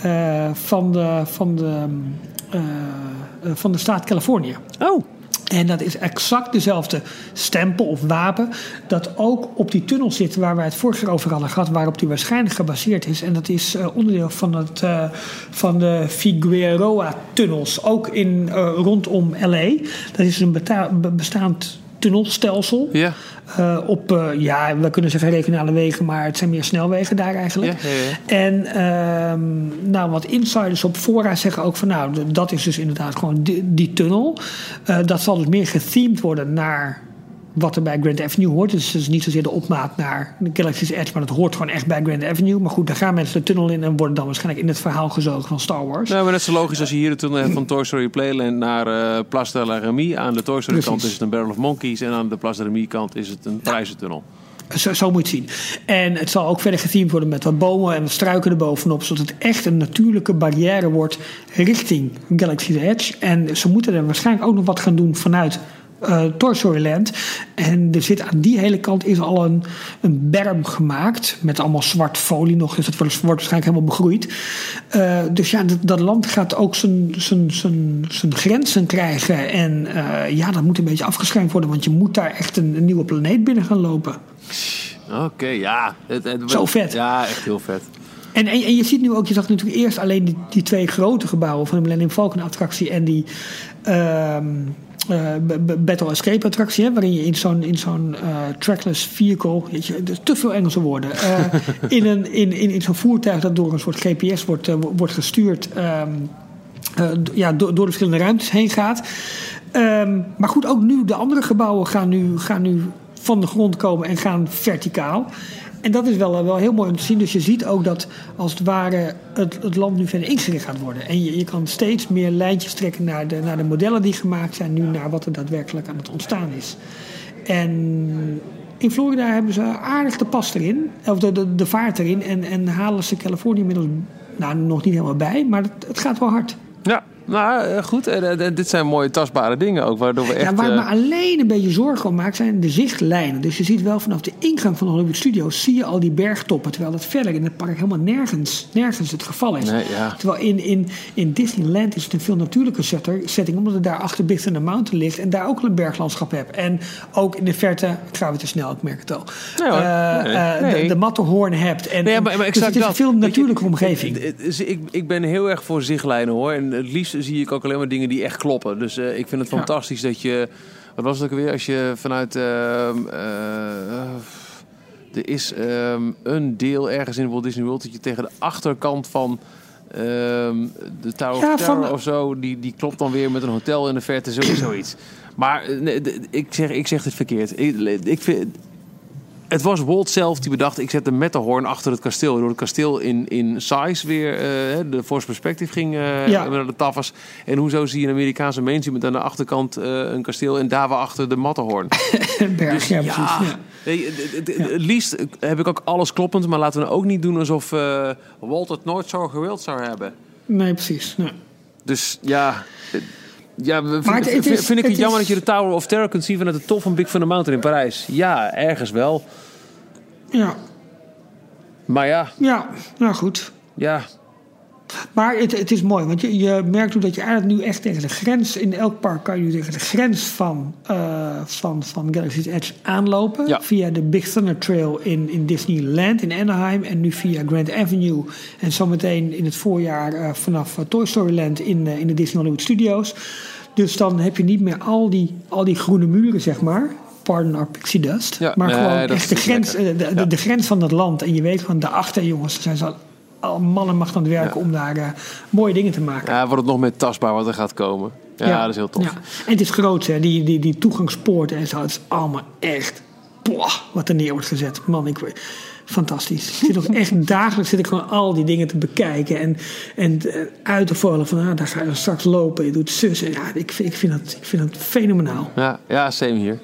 eh, van, de, van, de, van de staat Californië. Oh. En dat is exact dezelfde stempel of wapen dat ook op die tunnel zit waar wij het vorig jaar over hadden gehad, waarop die waarschijnlijk gebaseerd is. En dat is eh, onderdeel van, het, eh, van de Figueroa-tunnels, ook in, eh, rondom LA. Dat is een bestaand tunnelstelsel. Ja. Eh, op, eh, ja, we kunnen zeggen regionale wegen, maar het zijn meer snelwegen daar eigenlijk. Ja. En ehm, nou, wat insiders op fora zeggen ook van nou, dat is dus inderdaad gewoon die, die tunnel. Eh, dat zal dus meer gethemed worden naar wat er bij Grand Avenue hoort. Dus het is niet zozeer de opmaat naar de Galaxy's Edge, maar dat hoort gewoon echt bij Grand Avenue. Maar goed, daar gaan mensen de tunnel in en worden dan waarschijnlijk in het verhaal gezogen van Star Wars. Nou, maar net zo logisch als je hier de tunnel hebt van Toy Story Playland naar eh Place de la Remy. Aan de Toy Story kant is het een Barrel of Monkeys en aan de Place de Remy kant is het een prijzentunnel. Zo, zo moet je het zien. En het zal ook verder gethemed worden met wat bomen en wat struiken erbovenop. Zodat het echt een natuurlijke barrière wordt richting Galaxy's Edge. En ze moeten er waarschijnlijk ook nog wat gaan doen vanuit eh Toy Story Land. En er zit aan die hele kant is al een, een berm gemaakt. Met allemaal zwart folie nog. Dus het wordt, waarschijnlijk helemaal begroeid. Eh, dus ja, dat, dat land gaat ook zijn, zijn, zijn, zijn grenzen krijgen. En eh, ja, dat moet een beetje afgeschermd worden. Want je moet daar echt een, een nieuwe planeet binnen gaan lopen. Oké, ja. Het, het- Zo vet. Ja, echt heel vet. En, en, en je ziet nu ook, je zag natuurlijk eerst alleen die, die twee grote gebouwen van de Millennium Falcon attractie en die ehm, eh, Battle Escape attractie, hè, waarin je in zo'n in zo'n eh, trackless vehicle, weet je, te veel Engelse woorden, eh, in, een, in, in, in zo'n voertuig dat door een soort GPS wordt, eh, wordt gestuurd, ehm, eh, ja, door, door de verschillende ruimtes heen gaat. Ehm, maar goed, ook nu, de andere gebouwen gaan nu, gaan nu van de grond komen en gaan verticaal. En dat is wel, wel heel mooi om te zien. Dus je ziet ook dat als het ware het, het land nu verder ingericht gaat worden. En je, je kan steeds meer lijntjes trekken naar de, naar de modellen die gemaakt zijn, nu naar wat er daadwerkelijk aan het ontstaan is. En in Florida hebben ze aardig de pas erin, of de, de, de vaart erin. En, en halen ze Californië inmiddels nou, nog niet helemaal bij, maar het, het gaat wel hard. Ja, nou eh, goed. En, dit zijn mooie tastbare dingen ook. Waardoor we echt, ja, waar ik me eh, alleen een beetje zorgen om maak zijn de zichtlijnen. Dus je ziet wel vanaf de ingang van de Hollywood Studios zie je al die bergtoppen. Terwijl dat verder in het park helemaal nergens, nergens het geval is. Nee, ja. Terwijl in, in, in Disneyland is het een veel natuurlijke setter, setting. Omdat het daar achter Big Thunder Mountain ligt. En daar ook een berglandschap hebt. En ook in de verte, ik ga weer te snel, ik merk het al. Nee, hoor. eh, Nee, eh, nee. De, de Matterhorn hebt. En, maar, maar dus het is een veel natuurlijke omgeving. Ik, ik ben heel erg voor zichtlijnen hoor. En het liefst zie ik ook alleen maar dingen die echt kloppen. Dus eh, ik vind het Ja. fantastisch dat je. Wat was het ook weer? Als je vanuit. ehm, eh, er is ehm, een deel ergens in Walt Disney World dat je tegen de achterkant van. ehm, de Tower Ja, of Terror of zo, die, die klopt dan weer met een hotel in de verte, zo- zoiets. Maar eh, nee, ik, zeg, ik zeg het verkeerd. Ik, ik vind, het was Walt zelf die bedacht, ik zet de Matterhorn achter het kasteel. Waardoor het kasteel in, in size weer, eh, de Force Perspective ging eh Ja. naar de tafels. En hoezo zie je een Amerikaanse mainstream met aan de achterkant eh, een kasteel en daar achter de Matterhorn. Berg, ja, precies. Ja. Nee, het, liefst heb ik ook alles kloppend, maar laten we nou ook niet doen alsof Walt het nooit zo gewild zou hebben. Nee, precies. Nee. Dus ja... Ja, Maar vind, het- het vind- is- vind ik het het jammer is- dat je de Tower of Terror kunt zien vanuit de top van Big Thunder Mountain in Parijs. Ja, ergens wel. Ja, Maar ja, ja, nou goed. ja, Maar het, het is mooi, want je, je merkt ook dat je eigenlijk nu echt tegen de grens... in elk park kan je nu tegen de grens van, eh, van, van Galaxy's Edge aanlopen. Ja. Via de Big Thunder Trail in, in Disneyland in Anaheim... en nu via Grand Avenue. En zometeen in het voorjaar eh, vanaf eh, Toy Story Land in, in de Disney Hollywood Studios. Dus dan heb je niet meer al die, al die groene muren, zeg maar... Pardon our pixie dust. Ja, maar nee, gewoon echt de grens, de, grens van dat land. En je weet gewoon, daarachter jongens, zijn ze al, al man en macht aan het werken... om daar eh, mooie dingen te maken. ja, wordt het nog meer tastbaar wat er gaat komen. Ja, dat is heel tof. Ja. En het is groot, hè? Die, die, die toegangspoorten en zo. Het is allemaal echt. Boah, wat er neer wordt gezet. Man, ik, fantastisch. Ik zit ook echt dagelijks zit ik gewoon al die dingen te bekijken. En, en eh, uit te vallen van ah, daar ga je straks lopen. Je doet zus. En ja, ik, vind- ik, vind dat, ik vind dat fenomenaal. Ja, ja same hier.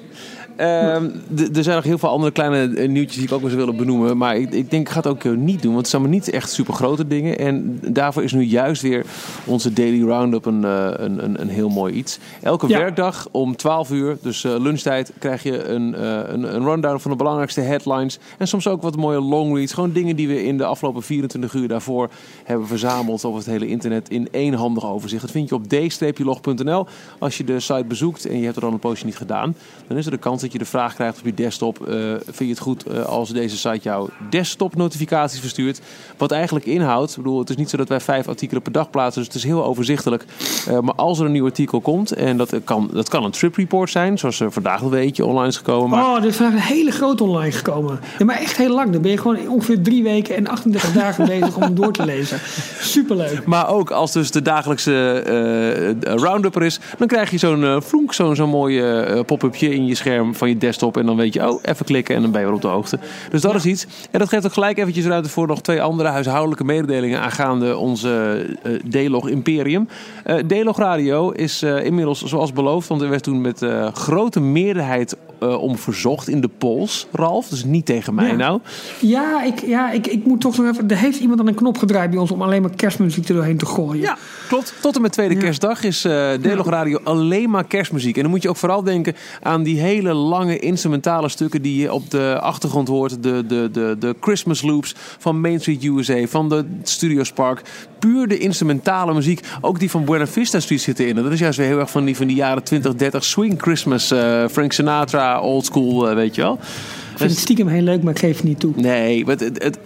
Ehm, er zijn nog heel veel andere kleine eh, nieuwtjes die ik ook zou willen benoemen. Maar ik, ik denk, ik ga het ook eh, niet doen. Want het zijn maar niet echt super grote dingen. En daarvoor is nu juist weer onze Daily Roundup een, eh, een, een, een heel mooi iets. Elke Ja. werkdag om 12 uur, dus lunchtijd, krijg je een, een, een rundown van de belangrijkste headlines. En soms ook wat mooie longreads. Gewoon dingen die we in de afgelopen 24 uur daarvoor hebben verzameld op het hele internet in één handig overzicht. Dat vind je op d-log.nl. Als je de site bezoekt en je hebt er al een poosje niet gedaan, dan is er de kans dat je de vraag krijgt op je desktop. eh, vind je het goed eh, als deze site jou desktop notificaties verstuurt? Wat eigenlijk inhoudt, ik bedoel, het is niet zo dat wij vijf artikelen per dag plaatsen, dus het is heel overzichtelijk. Eh, maar als er een nieuw artikel komt, en dat kan, dat kan een trip report zijn, zoals er vandaag een beetje online is gekomen. Maar Oh, er is vandaag een hele grote online gekomen. Ja, maar echt heel lang. Dan ben je gewoon ongeveer drie weken en 38 dagen bezig om hem door te lezen. Superleuk. Maar ook als dus de dagelijkse eh roundup er is, dan krijg je zo'n vloek, zo'n zo'n mooi eh, pop-upje in je scherm van je desktop. En dan weet je, oh, even klikken en dan ben je weer op de hoogte. Dus dat is iets. En dat geeft ook gelijk eventjes ruimte voor nog twee andere huishoudelijke mededelingen aangaande onze eh D-Log Imperium. Eh D-Log Radio is inmiddels zoals beloofd, want er werd toen met grote meerderheid om verzocht in de polls, Ralf. Dus niet tegen mij Ja. nou. Ja, ik, ja ik, ik moet toch nog even... Er heeft iemand aan een knop gedraaid bij ons om alleen maar kerstmuziek er doorheen te gooien. Ja, klopt. Tot en met tweede kerstdag is eh D-Log Radio alleen maar kerstmuziek. En dan moet je ook vooral denken aan die hele lange instrumentale stukken die je op de achtergrond hoort. De, de, de, de Christmas loops van Main Street USA, van de Studios Park. Puur de instrumentale muziek. Ook die van Buena Vista Street zit erin. En dat is juist weer heel erg van die, van die jaren 20, 30 swing Christmas. eh, Frank Sinatra, old school, eh, weet je wel. Ik vind het stiekem heel leuk, maar ik geef het niet toe. Nee, maar het, het, het-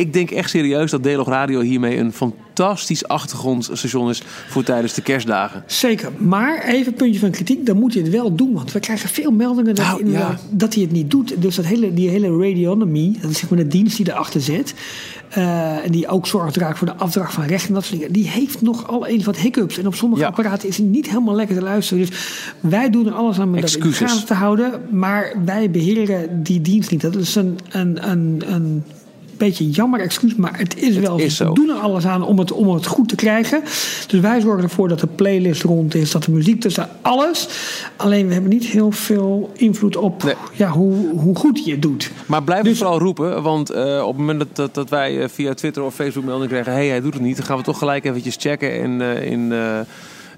ik denk echt serieus dat D-Log Radio hiermee een fantastisch achtergrondstation is voor tijdens de kerstdagen. Zeker, maar even een puntje van kritiek, dan moet je het wel doen. Want we krijgen veel meldingen dat, Nou, ja. dat hij het niet doet. Dus dat hele, die hele radionomy, dat is zeg maar de dienst die erachter zit. eh, en die ook zorgt draagt voor de afdracht van rechten en dat soort dingen. Die heeft nogal even wat hiccups. En op sommige Ja. apparaten is hij niet helemaal lekker te luisteren. Dus wij doen er alles aan om dat in de gaten te houden. Maar wij beheren die dienst niet. Dat is een, een, een, een beetje jammer excuus, maar het is wel is zo. We doen er alles aan om het, om het goed te krijgen. Dus wij zorgen ervoor dat de playlist rond is, dat de muziek tussen alles. Alleen we hebben niet heel veel invloed op Nee. ja, hoe, hoe goed je het doet. Maar blijf Dus- het vooral roepen, want eh, op het moment dat, dat, dat wij eh, via Twitter of Facebook melding krijgen... hé, hey, hij doet het niet, dan gaan we toch gelijk eventjes checken in, eh, in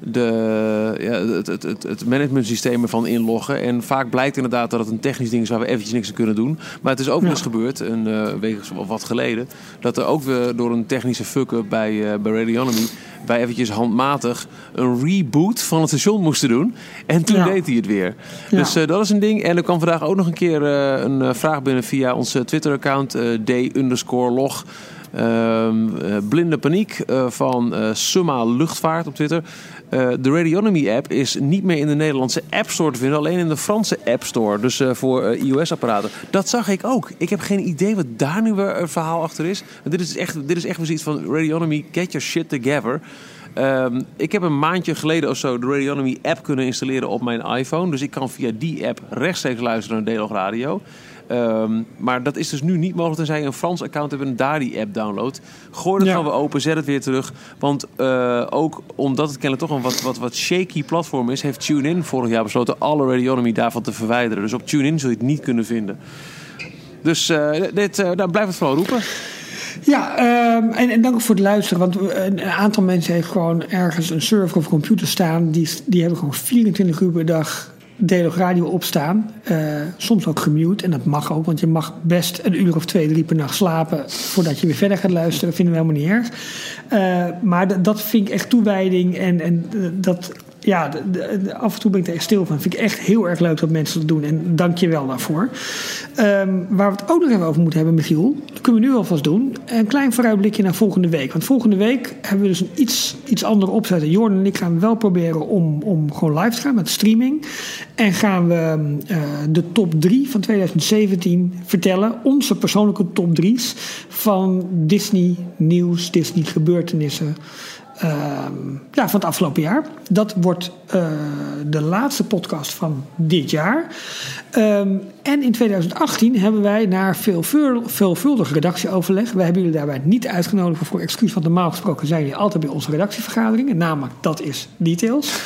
de, ja, het, het, het, het managementsysteem ervan inloggen. En vaak blijkt inderdaad dat het een technisch ding is waar we eventjes niks aan kunnen doen. Maar het is ook wel eens gebeurd, een eh, week of wat geleden... dat er ook weer door een technische fuck-up bij, eh bij Radionomy... wij eventjes handmatig een reboot van het station moesten doen. En toen Ja. deed hij het weer. Ja. Dus eh, dat is een ding. En er kwam vandaag ook nog een keer een vraag binnen via onze Twitter-account eh, d-log. Ehm, eh, blinde paniek van Summa Luchtvaart op Twitter. Eh, de Radionomy-app is niet meer in de Nederlandse App Store te vinden, alleen in de Franse App Store. Dus eh, voor eh, iOS-apparaten. Dat zag ik ook. Ik heb geen idee wat daar nu weer een verhaal achter is. Dit is echt, dit is echt weer zoiets van Radionomy, get your shit together. Ehm, ik heb een maandje geleden of zo de Radionomy app kunnen installeren op mijn iPhone. Dus ik kan via die app rechtstreeks luisteren naar D-Log Radio. Ehm, maar dat is dus nu niet mogelijk tenzij je een Frans account hebt en daar die app downloadt. Gooi dat Ja. gewoon weer open, zet het weer terug. Want eh, ook omdat het kennelijk toch een wat, wat, wat shaky platform is... heeft TuneIn vorig jaar besloten alle Radionomy daarvan te verwijderen. Dus op TuneIn zul je het niet kunnen vinden. Dus eh, dit, eh nou, blijf het vooral roepen. Ja, ehm, en, en dank voor het luisteren. Want een aantal mensen heeft gewoon ergens een server of computer staan. Die, die hebben gewoon 24 uur per dag Delig Radio opstaan. Eh, soms ook gemute. En dat mag ook, want je mag best een uur of twee, drie per nacht slapen. voordat je weer verder gaat luisteren. vinden we helemaal niet erg. Eh, maar dat vind ik echt toewijding. En, en eh, dat. Ja, af en toe ben ik er stil van. Vind ik echt heel erg leuk dat mensen dat doen. En dank je wel daarvoor. Ehm, waar we het ook nog even over moeten hebben, Michiel. Dat kunnen we nu alvast doen. Een klein vooruitblikje naar volgende week. Want volgende week hebben we dus een iets, iets andere opzet. Jordan en ik gaan wel proberen om, om gewoon live te gaan met streaming. En gaan we eh, de top 3 van 2017 vertellen. Onze persoonlijke top 3's van Disney nieuws, Disney gebeurtenissen. Ehm, ja, van het afgelopen jaar. Dat wordt eh, de laatste podcast van dit jaar. Ehm, en in 2018 hebben wij na veelvul- veelvuldig redactieoverleg. Wij hebben jullie daarbij niet uitgenodigd voor excuus. Want normaal gesproken zijn jullie altijd bij onze redactievergaderingen. Namelijk, dat is details.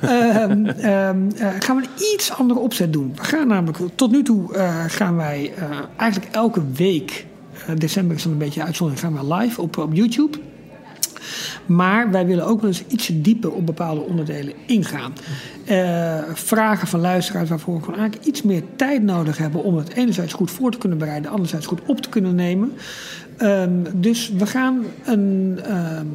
Ehm, eh, gaan we een iets andere opzet doen. We gaan namelijk, tot nu toe eh, gaan wij eigenlijk elke week. december is dan een beetje uitzondering. Gaan we live op, op YouTube. Maar wij willen ook wel eens ietsje dieper op bepaalde onderdelen ingaan. Eh, vragen van luisteraars waarvoor we gewoon eigenlijk iets meer tijd nodig hebben om het enerzijds goed voor te kunnen bereiden, anderzijds goed op te kunnen nemen. Ehm, dus we gaan een, ehm,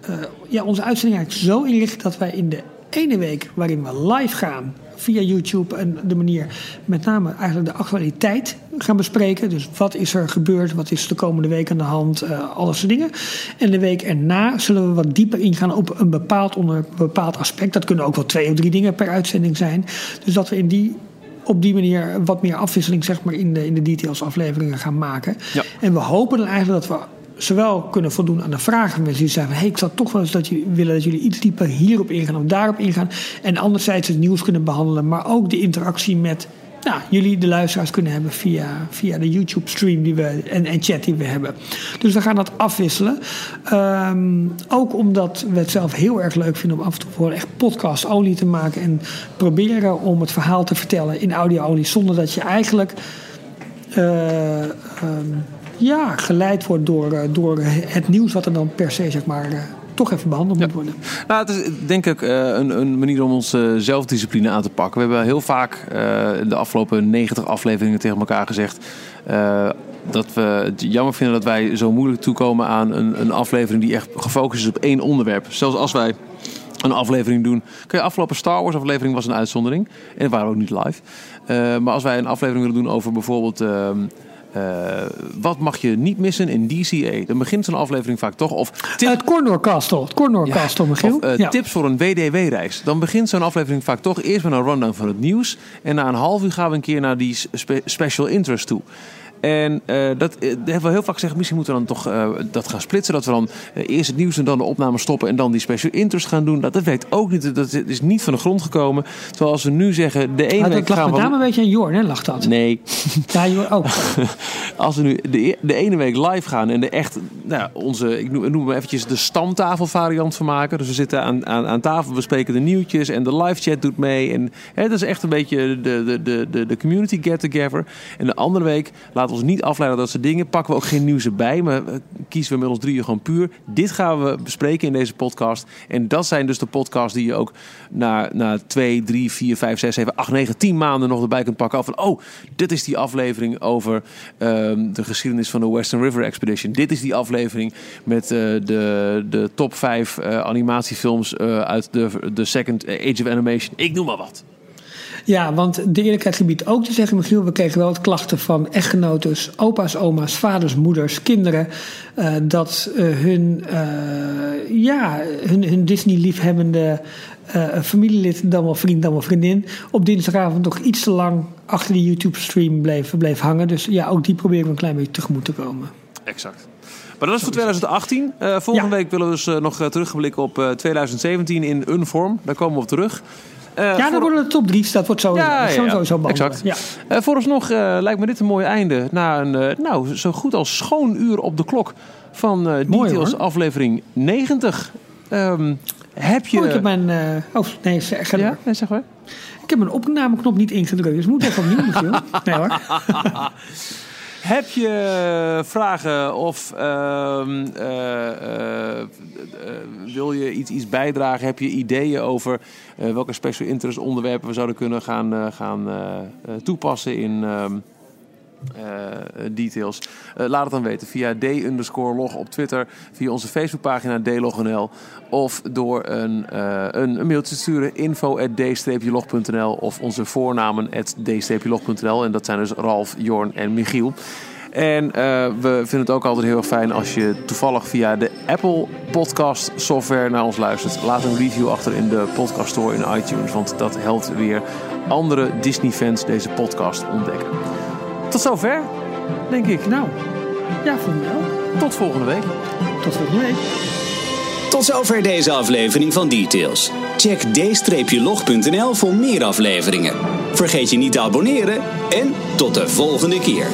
eh, ja, onze uitzending eigenlijk zo inrichten dat wij in de ene week waarin we live gaan via YouTube en de manier met name eigenlijk de actualiteit gaan bespreken. Dus wat is er gebeurd, wat is de komende week aan de hand, eh al dat soort dingen. En de week erna zullen we wat dieper ingaan op een bepaald, onder, een bepaald aspect. Dat kunnen ook wel twee of drie dingen per uitzending zijn. Dus dat we in die op die manier wat meer afwisseling zeg maar, in, de, in de details afleveringen gaan maken. Ja. En we hopen dan eigenlijk dat we zowel kunnen voldoen aan de vragen mensen die zeggen: hey, ik zou toch wel eens dat jullie willen dat jullie iets dieper hierop ingaan of daarop ingaan. En anderzijds het nieuws kunnen behandelen, maar ook de interactie met nou, jullie, de luisteraars, kunnen hebben via, via de YouTube-stream die we, en, en chat die we hebben. Dus we gaan dat afwisselen. Ehm, ook omdat we het zelf heel erg leuk vinden om af en toe gewoon echt podcast-olie te maken en proberen om het verhaal te vertellen in audio-olie zonder dat je eigenlijk. ehm, ja, geleid wordt door, eh, door het nieuws wat er dan per se zeg maar, eh, toch even behandeld moet worden. Nou, het is denk ik eh, een, een manier om onze zelfdiscipline aan te pakken. We hebben heel vaak eh, de afgelopen 90 afleveringen tegen elkaar gezegd. eh, dat we het jammer vinden dat wij zo moeilijk toekomen aan een, een aflevering die echt gefocust is op één onderwerp. Zelfs als wij een aflevering doen. Kijk, afgelopen Star Wars aflevering was een uitzondering. En we waren ook niet live. Eh, maar als wij een aflevering willen doen over bijvoorbeeld ehm, wat mag je niet missen in DCA? Dan begint zo'n aflevering vaak toch. Of tip... Het Cornor Castle. Het Cornor Castle, Michiel. Of, ja. Tips voor een WDW-reis. Dan begint zo'n aflevering vaak toch eerst met een rundown van het nieuws. En na een half uur gaan we een keer naar die special interest toe. En uh, dat, uh, hebben we heel vaak gezegd, misschien moeten we dan toch uh, dat gaan splitsen. Dat we dan eerst het nieuws en dan de opname stoppen en dan die special interest gaan doen. Dat, dat weet ook niet. Dat is niet van de grond gekomen. Zoals we nu zeggen, de ene week gaan we... met name een beetje aan Jorn, hè, lag dat? Nee. Ja, Jorn ook. Als we nu de, de ene week live gaan en de echt, nou, onze, ik noem, noem eventjes de stamtafel variant van maken. Dus we zitten aan, aan, aan tafel, we spreken de nieuwtjes en de live chat doet mee. En hè, dat is echt een beetje de, de, de, de community get together. En de andere week laten we niet afleiden dat soort dingen. Pakken we ook geen nieuws erbij, maar kiezen we met ons drieën gewoon puur. Dit gaan we bespreken in deze podcast. En dat zijn dus de podcasts die je ook na, na 2, 3, 4, 5, 6, 7, 8, 9, 10 maanden nog erbij kunt pakken. Van, oh, dit is die aflevering over um, de geschiedenis van de Western River Expedition. Dit is die aflevering met uh, de, de top 5 uh, animatiefilms uit de, de Second Age of Animation. Ik noem maar wat. Ja, want de eerlijkheid gebied ook te zeggen, Michiel, we kregen wel wat klachten van echtgenotes, opa's, oma's, vaders, moeders, kinderen. Uh, dat uh, hun, uh, ja, hun, hun Disney-liefhebbende familielid, dan wel vriend, dan wel vriendin, op dinsdagavond nog iets te lang achter die YouTube-stream bleef, bleef hangen. Dus ja, ook die proberen we een klein beetje tegemoet te komen. Exact. Maar dat is voor 2018. Uh, volgende ja. week willen we dus uh, nog terugblikken op uh, 2017 in een vorm. Daar komen we op terug. Uh, ja, dan voor... worden de top 3. Dat wordt zo, ja, zo, ja, zo, zo Exact. Ja. Uh, vooralsnog uh, lijkt me dit een mooi einde. Na een nou, zo goed als schoon uur op de klok van Details hoor. aflevering 90. Um, heb je... Oh, ik heb mijn... oh, nee, zeg, ga ja? nee, zeg maar. Ik heb mijn opnameknop niet ingedrukt. Dus moet even opnieuw. Nee hoor. Heb je vragen of uh, uh, uh, wil je iets, iets bijdragen? Heb je ideeën over welke special interest onderwerpen we zouden kunnen gaan, gaan toepassen in details? laat het dan weten via d-log op Twitter, via onze Facebookpagina dlognl of door een, een, mailtje te sturen info log.nl of onze voornamen d-log.nl en dat zijn dus Ralf, Jorn en Michiel. En we vinden het ook altijd heel erg fijn als je toevallig via de Apple Podcast software naar ons luistert. Laat een review achter in de podcast store in iTunes, want dat helpt weer andere Disney-fans deze podcast ontdekken. Tot zover, denk ik. Nou, ja, voor mij Tot volgende week. Tot volgende week. Tot zover deze aflevering van Details. Check d-log.nl voor meer afleveringen. Vergeet je niet te abonneren en tot de volgende keer.